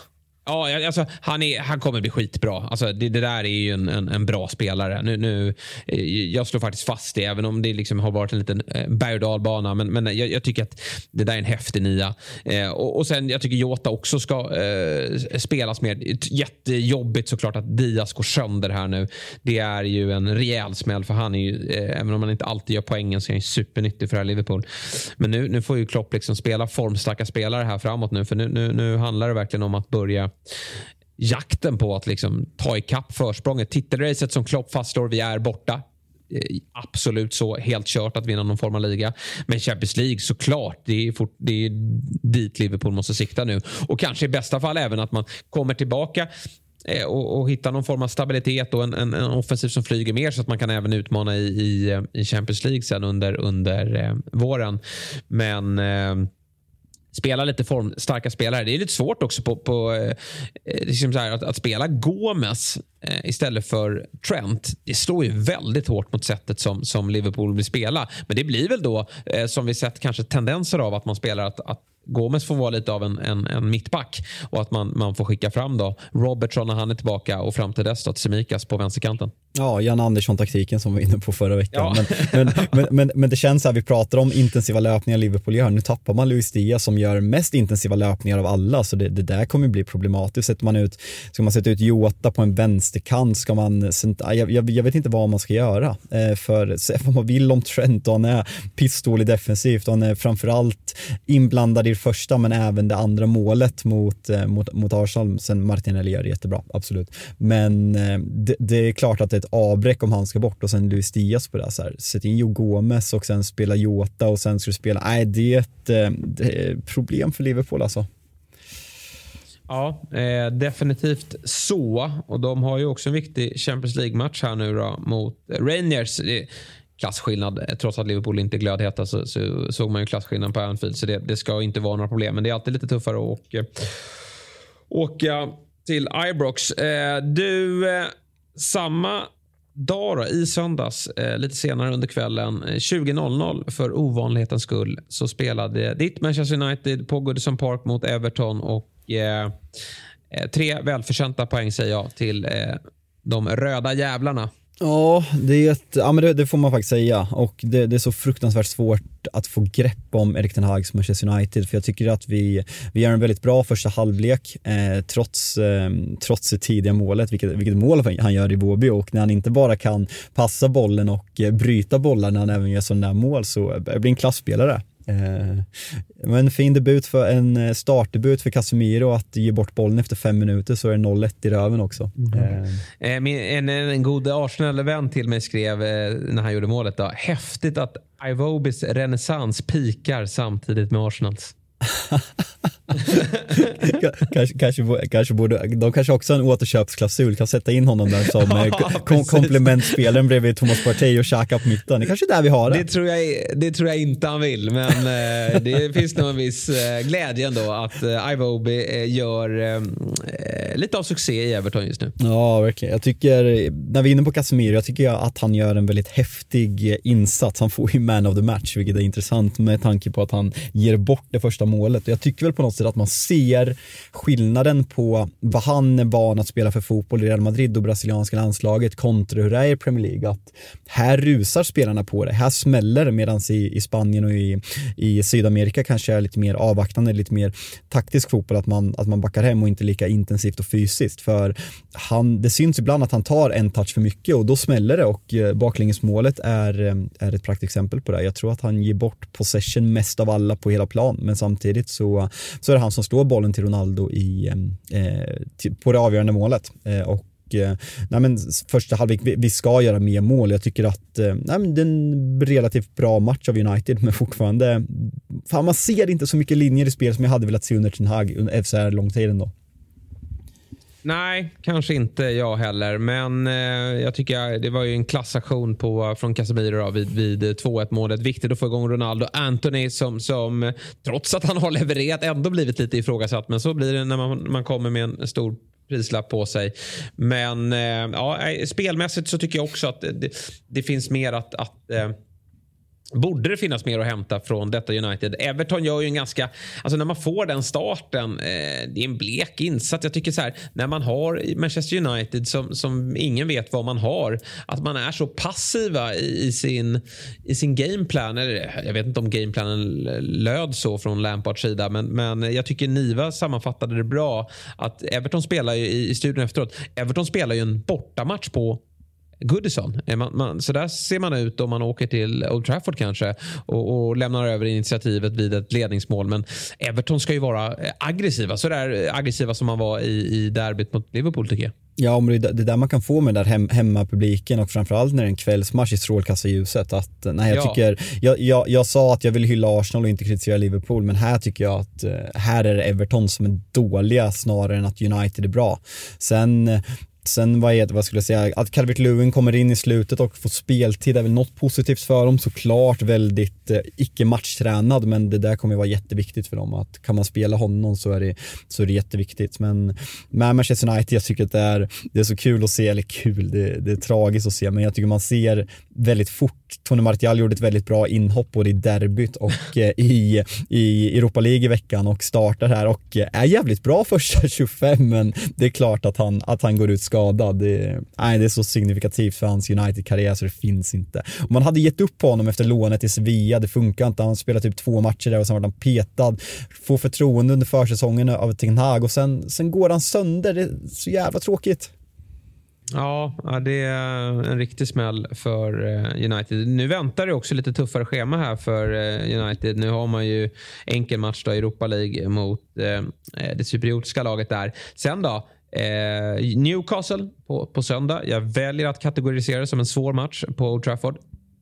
Ja, alltså, han, är, han kommer bli skitbra. Alltså, det, det där är ju en, en, en, bra spelare. Nu, nu, eh, jag slår faktiskt fast det, även om det liksom har varit en liten eh, berg och dalbana. Men, men jag, jag, tycker att det där är en häftig nia. Eh, och, och, sen, jag tycker Jota också ska eh, spelas mer. Jättejobbigt såklart att Diaz går sönder här nu. Det är ju en rejäl smäll för han är ju, eh, även om han inte alltid gör poängen, så är han supernyttig för det här Liverpool. Men nu, nu får ju Klopp liksom spela formstarka spelare här framåt nu. För nu, nu, nu handlar det verkligen om att börja jakten på att liksom ta ikapp försprånget. Titelracet som Klopp fastslår, vi är borta. Eh, absolut så helt kört att vinna någon form av liga. Men Champions League såklart, det är, fort, det är dit Liverpool måste sikta nu. Och kanske i bästa fall även att man kommer tillbaka eh, och, och hittar någon form av stabilitet och en, en, en, offensiv som flyger mer så att man kan även utmana i, i, eh, i Champions League sen under, under eh, våren. Men eh, spela lite formstarka spelare. Det är lite svårt också på, på eh, eh liksom här, att, att, spela Gomes eh, istället för Trent. Det slår ju väldigt hårt mot sättet som, som Liverpool vill spela. Men det blir väl då, eh, som vi sett kanske tendenser av, att man spelar att, att Gomes får vara lite av en, en, en, mittback och att man, man får skicka fram då Robertson när han är tillbaka och fram till dess då Tsimikas på vänsterkanten. Ja, Jan Andersson-taktiken som vi var inne på förra veckan. Ja. Men, men, men, men, det känns så här, vi pratar om intensiva löpningar Liverpool gör. Nu tappar man Luis Diaz som gör mest intensiva löpningar av alla, så det, det där kommer bli problematiskt. Sätter man ut, ska man sätta ut Jota på en vänsterkant? Ska man, jag, jag, jag vet inte vad man ska göra. Eh, för vad man vill om Trent och han är pistol defensivt och han är framförallt inblandad i det första men även det andra målet mot, eh, mot, mot Arsenal. Sen Martinelli gör det jättebra, absolut. Men eh, det, det är klart att det är ett avbräck om han ska bort och sen Luis Diaz på det. Så här. Sätt in Joe Gomez och sen spela Jota och sen ska du spela. Nej, det är ett, eh, det är problem för Liverpool alltså. Ja, eh, definitivt så. Och de har ju också en viktig Champions League-match här nu då mot Rangers. Klasskillnad. Eh, trots att Liverpool inte är glödheta så, så såg man ju klasskillnad på Anfield. Så det, det, ska inte vara några problem. Men det är alltid lite tuffare att åka, åka till Ibrox. Eh, du, eh, samma dag då, i söndags, eh, lite senare under kvällen, eh, 20.00 för ovanlighetens skull, så spelade ditt Manchester United på Goodison Park mot Everton och eh, eh tre välförtjänta poäng säger jag till eh, de röda jävlarna. Ja, det, är ett, ja men det, det, får man faktiskt säga och det, det, är så fruktansvärt svårt att få grepp om Erik Ten Hags Manchester United för jag tycker att vi, vi gör en väldigt bra första halvlek eh, trots, eh, trots det tidiga målet, vilket, vilket mål han gör i Båby och när han inte bara kan passa bollen och eh, bryta bollar när han även gör sådana mål så eh, blir en klasspelare. Eh, men fin debut för en eh, startdebut för Casemiro att ge bort bollen efter fem minuter så är det 0-1 i röven också. Mm. Eh. En, en god Arsenal-vän till mig skrev när han gjorde målet då, häftigt att Ivobis renässans pikar samtidigt med Arsenals <laughs> kanske, kanske, kanske borde, de kanske också har en återköpsklausul, kan sätta in honom där som <laughs> ja, kom, komplementspelaren bredvid Thomas Partey och Xhaka på mitten. Det kanske är där vi har det. Det tror jag, det tror jag inte han vill, men eh, det <laughs> finns nog en viss eh, glädje ändå att eh, eh, gör eh, lite av succé i Everton just nu. Ja, verkligen. Jag tycker, när vi är inne på Casemiro, jag tycker att han gör en väldigt häftig insats. Han får ju man of the match, vilket är intressant med tanke på att han ger bort det första målet. Jag tycker väl på något sätt att man ser skillnaden på vad han är van att spela för fotboll i Real Madrid och brasilianska landslaget kontra hur det är i Premier League. Att här rusar spelarna på det, här smäller det medan i, i Spanien och i, i Sydamerika kanske är lite mer avvaktande, lite mer taktisk fotboll, att man, att man backar hem och inte lika intensivt och fysiskt för han, det syns ibland att han tar en touch för mycket och då smäller det och eh, baklängesmålet är, eh, är ett praktexempel på det. Jag tror att han ger bort possession mest av alla på hela plan men samtidigt så, så är det han som slår bollen till Ronaldo i, ehm, eh, till, på det avgörande målet eh, och eh, nej men, första halvlek, vi, vi, ska göra mer mål. Jag tycker att eh, nej men, det är en relativt bra match av United, men fortfarande, fan man ser inte så mycket linjer i spel som jag hade velat se under Ten Hag efter så här lång tid ändå. Nej, kanske inte jag heller. Men eh, jag tycker det var ju en klassaktion på, från Casemiro då, vid, vid eh, 2-1 målet. Viktigt att få igång Ronaldo. Anthony som, som eh, trots att han har levererat ändå blivit lite ifrågasatt. Men så blir det när man, man kommer med en stor prislapp på sig. Men eh, ja, spelmässigt så tycker jag också att det, det finns mer att, att eh, Borde det finnas mer att hämta från detta United? Everton gör ju en ganska... Alltså när man får den starten, eh, det är en blek insats. Jag tycker så här, när man har Manchester United som, som ingen vet vad man har, att man är så passiva i, i sin, i sin gameplan. Eller, jag vet inte om gameplanen löd så från Lampards sida, men, men jag tycker Niva sammanfattade det bra. Att Everton spelar ju i, i studion efteråt. Everton spelar ju en bortamatch på Goodison. Man, man, så där ser man ut om man åker till Old Trafford kanske och, och, lämnar över initiativet vid ett ledningsmål. Men Everton ska ju vara eh, aggressiva. Så där aggressiva som man var i, i derbyt mot Liverpool tycker jag. Ja, men det är där man kan få med den där hem, hemmapubliken och framförallt när det är en kvällsmatch i strålkastarljuset. Att, nej, jag, ja. tycker, jag, jag, jag sa att jag vill hylla Arsenal och inte kritisera Liverpool, men här tycker jag att eh, här är det Everton som är dåliga snarare än att United är bra. Sen Sen vad, är det, vad skulle jag säga, att Calvert Lewin kommer in i slutet och får speltid är väl något positivt för dem såklart väldigt eh, icke matchtränad men det där kommer vara jätteviktigt för dem. Att kan man spela honom så är det, så är det jätteviktigt. Men med Manchester United jag tycker att det är, det är så kul att se, eller kul, det, det är tragiskt att se men jag tycker man ser väldigt fort Tony Martial gjorde ett väldigt bra inhopp både i derbyt och eh, i, i Europa League i veckan och startar här och eh, är jävligt bra första <laughs> 25 men det är klart att han, att han går ut skadad. Det, nej, det är så signifikativt för hans United-karriär så det finns inte. Och man hade gett upp på honom efter lånet i Sevilla, det funkar inte. Han spelade typ två matcher där och sen var han petad. Får förtroende under försäsongen av Ten Hag och sen, sen går han sönder. Det är så jävla tråkigt. Ja, det är en riktig smäll för eh, United. Nu väntar det också lite tuffare schema här för eh, United. Nu har man ju enkel match i Europa League mot eh, det cypriotiska laget där. Sen då, Newcastle på, på söndag. Jag väljer att kategorisera det som en svår match på Old Trafford.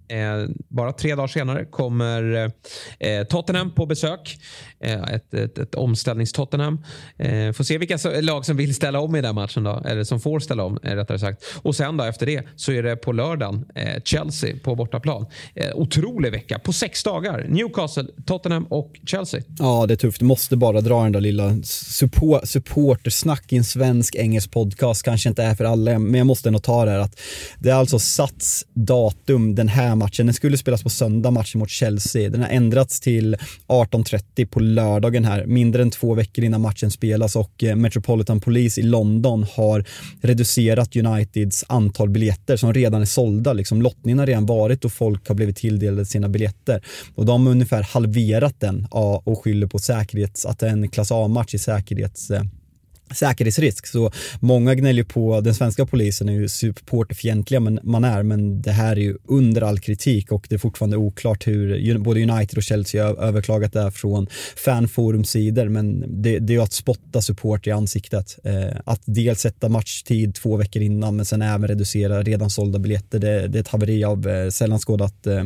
Eh, bara tre dagar senare kommer eh, Tottenham på besök. Eh, ett, ett, ett omställnings-Tottenham. Eh, får se vilka lag som vill ställa om i den matchen då. Eller som får ställa om eh, rättare sagt. Och sen då efter det så är det på lördagen eh, Chelsea på bortaplan. Eh, otrolig vecka på sex dagar. Newcastle, Tottenham och Chelsea. Ja, det är tufft. Du måste bara dra den där lilla support, supportersnack i en svensk engelsk podcast. Kanske inte är för alla, men jag måste ändå ta det här att det är alltså satts datum den här matchen. Den skulle spelas på söndag, matchen mot Chelsea. Den har ändrats till 18.30 på lördagen här, mindre än två veckor innan matchen spelas och eh, Metropolitan Police i London har reducerat Uniteds antal biljetter som redan är sålda. Liksom, lottningen har redan varit och folk har blivit tilldelade sina biljetter. Och de har ungefär halverat den och skyller på säkerhets, att det är en klass A-match i säkerhets eh, säkerhetsrisk. Så många gnäller på den svenska polisen är ju supporterfientliga men man är, men det här är ju under all kritik och det är fortfarande oklart hur både United och Chelsea har överklagat det här från fanforumsidor men det, det är ju att spotta support i ansiktet. Eh, att dels sätta matchtid två veckor innan men sen även reducera redan sålda biljetter. Det, det är ett haveri av eh, sällan skådat, eh,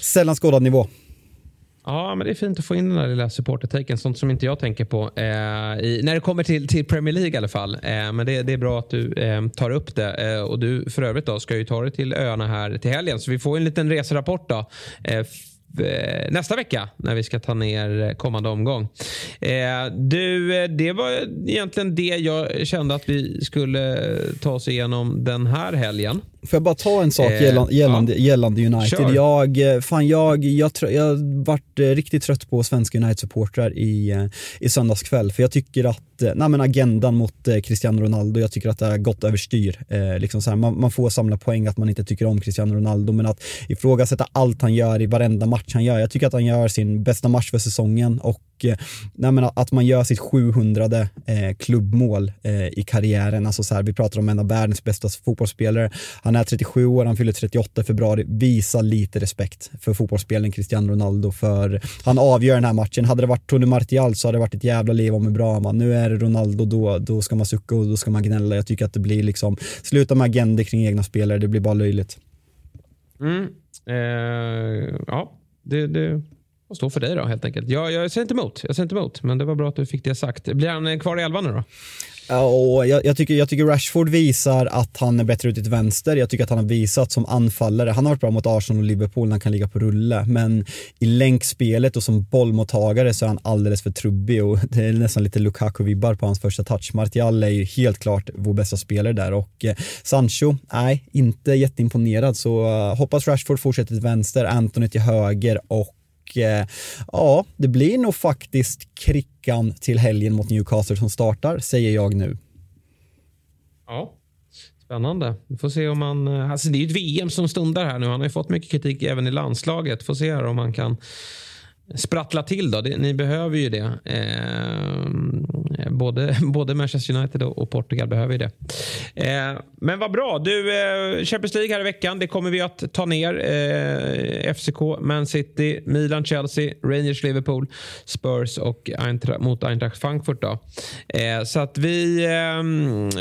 sällan skådad nivå. Ja, men det är fint att få in den där lilla supportertaken. Sånt som inte jag tänker på eh, i, när det kommer till, till Premier League i alla fall. Eh, men det, det, är bra att du eh, tar upp det. Eh, och du för övrigt då ska ju ta dig till öarna här till helgen. Så vi får en liten reserapport då eh, eh nästa vecka när vi ska ta ner eh, kommande omgång. Eh, du, eh, det var egentligen det jag kände att vi skulle ta oss igenom den här helgen. Får jag bara ta en sak gällande, gällande, ja. gällande United? Kör. Jag, fan jag, jag, jag varit riktigt trött på svenska United-supportrar i, i söndags kväll för jag tycker att nej men agendan mot Cristiano Ronaldo, jag tycker att det har gått överstyr. Eh, liksom så här, man, man, får samla poäng att man inte tycker om Cristiano Ronaldo men att ifrågasätta allt han gör i varenda match han gör. Jag tycker att han gör sin bästa match för säsongen och eh, nej, att man gör sitt 700 eh, klubbmål eh, i karriären. Alltså så här, vi pratar om en av världens bästa fotbollsspelare. Han är 37 år, han fyller 38 i februari. Visa lite respekt för fotbollsspelaren Cristiano Ronaldo för han avgör den här matchen. Hade det varit Tony Martial så hade det varit ett jävla liv om hur bra han var. Nu är det Ronaldo, då, då ska man sucka och då ska man gnälla. Jag tycker att det blir liksom, sluta med agender kring egna spelare, det blir bara löjligt. Mm. Eh, ja, det, det får stå för dig då helt enkelt. Jag, jag ser inte emot, jag ser inte emot, men det var bra att du fick det sagt. Blir han eh, kvar i elvan nu då? Och jag, jag, tycker, jag tycker Rashford visar att han är bättre ute till vänster. Jag tycker att han har visat som anfallare. Han har varit bra mot Arsenal och Liverpool när han kan ligga på rulle. Men i länkspelet och som bollmottagare så är han alldeles för trubbig och det är nästan lite Lukaku-vibbar på hans första touch. Martial är ju helt klart vår bästa spelare där och eh, Sancho, nej, inte jätteimponerad så eh, hoppas Rashford fortsätter till vänster, Anthony till höger och eh, ja, det blir nog faktiskt krickan till helgen mot Newcastle som startar, säger jag nu. Ja, spännande. Vi får se om han... Eh, alltså det är ju ett VM som stundar här nu. Han har ju fått mycket kritik även i landslaget. Får se här om han kan sprattla till då. Det, ni behöver ju det. Eh, både, <laughs> både Manchester United och, Portugal behöver ju det. Eh, men vad bra. Du, eh, Champions League här i veckan. Det kommer vi att ta ner. Eh, FCK, Man City, Milan, Chelsea, Rangers, Liverpool, Spurs och Eintracht, mot Eintracht Frankfurt. Då. Eh, så att vi eh,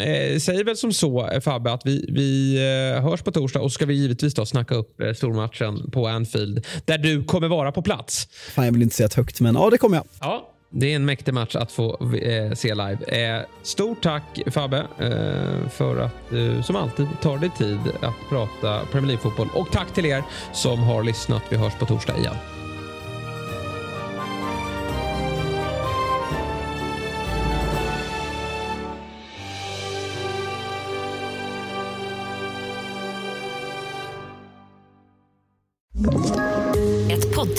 eh, säger väl som så, Fabbe, att vi, vi hörs på torsdag och ska vi givetvis då snacka upp stormatchen på Anfield där du kommer vara på plats. Fan, jag vill inte säga det högt, men ja, det kommer jag. Ja, det är en mäktig match att få eh, se live. Eh, stort tack Fabbe eh, för att du som alltid tar dig tid att prata Premier League-fotboll. Och tack till er som har lyssnat. Vi hörs på torsdag igen.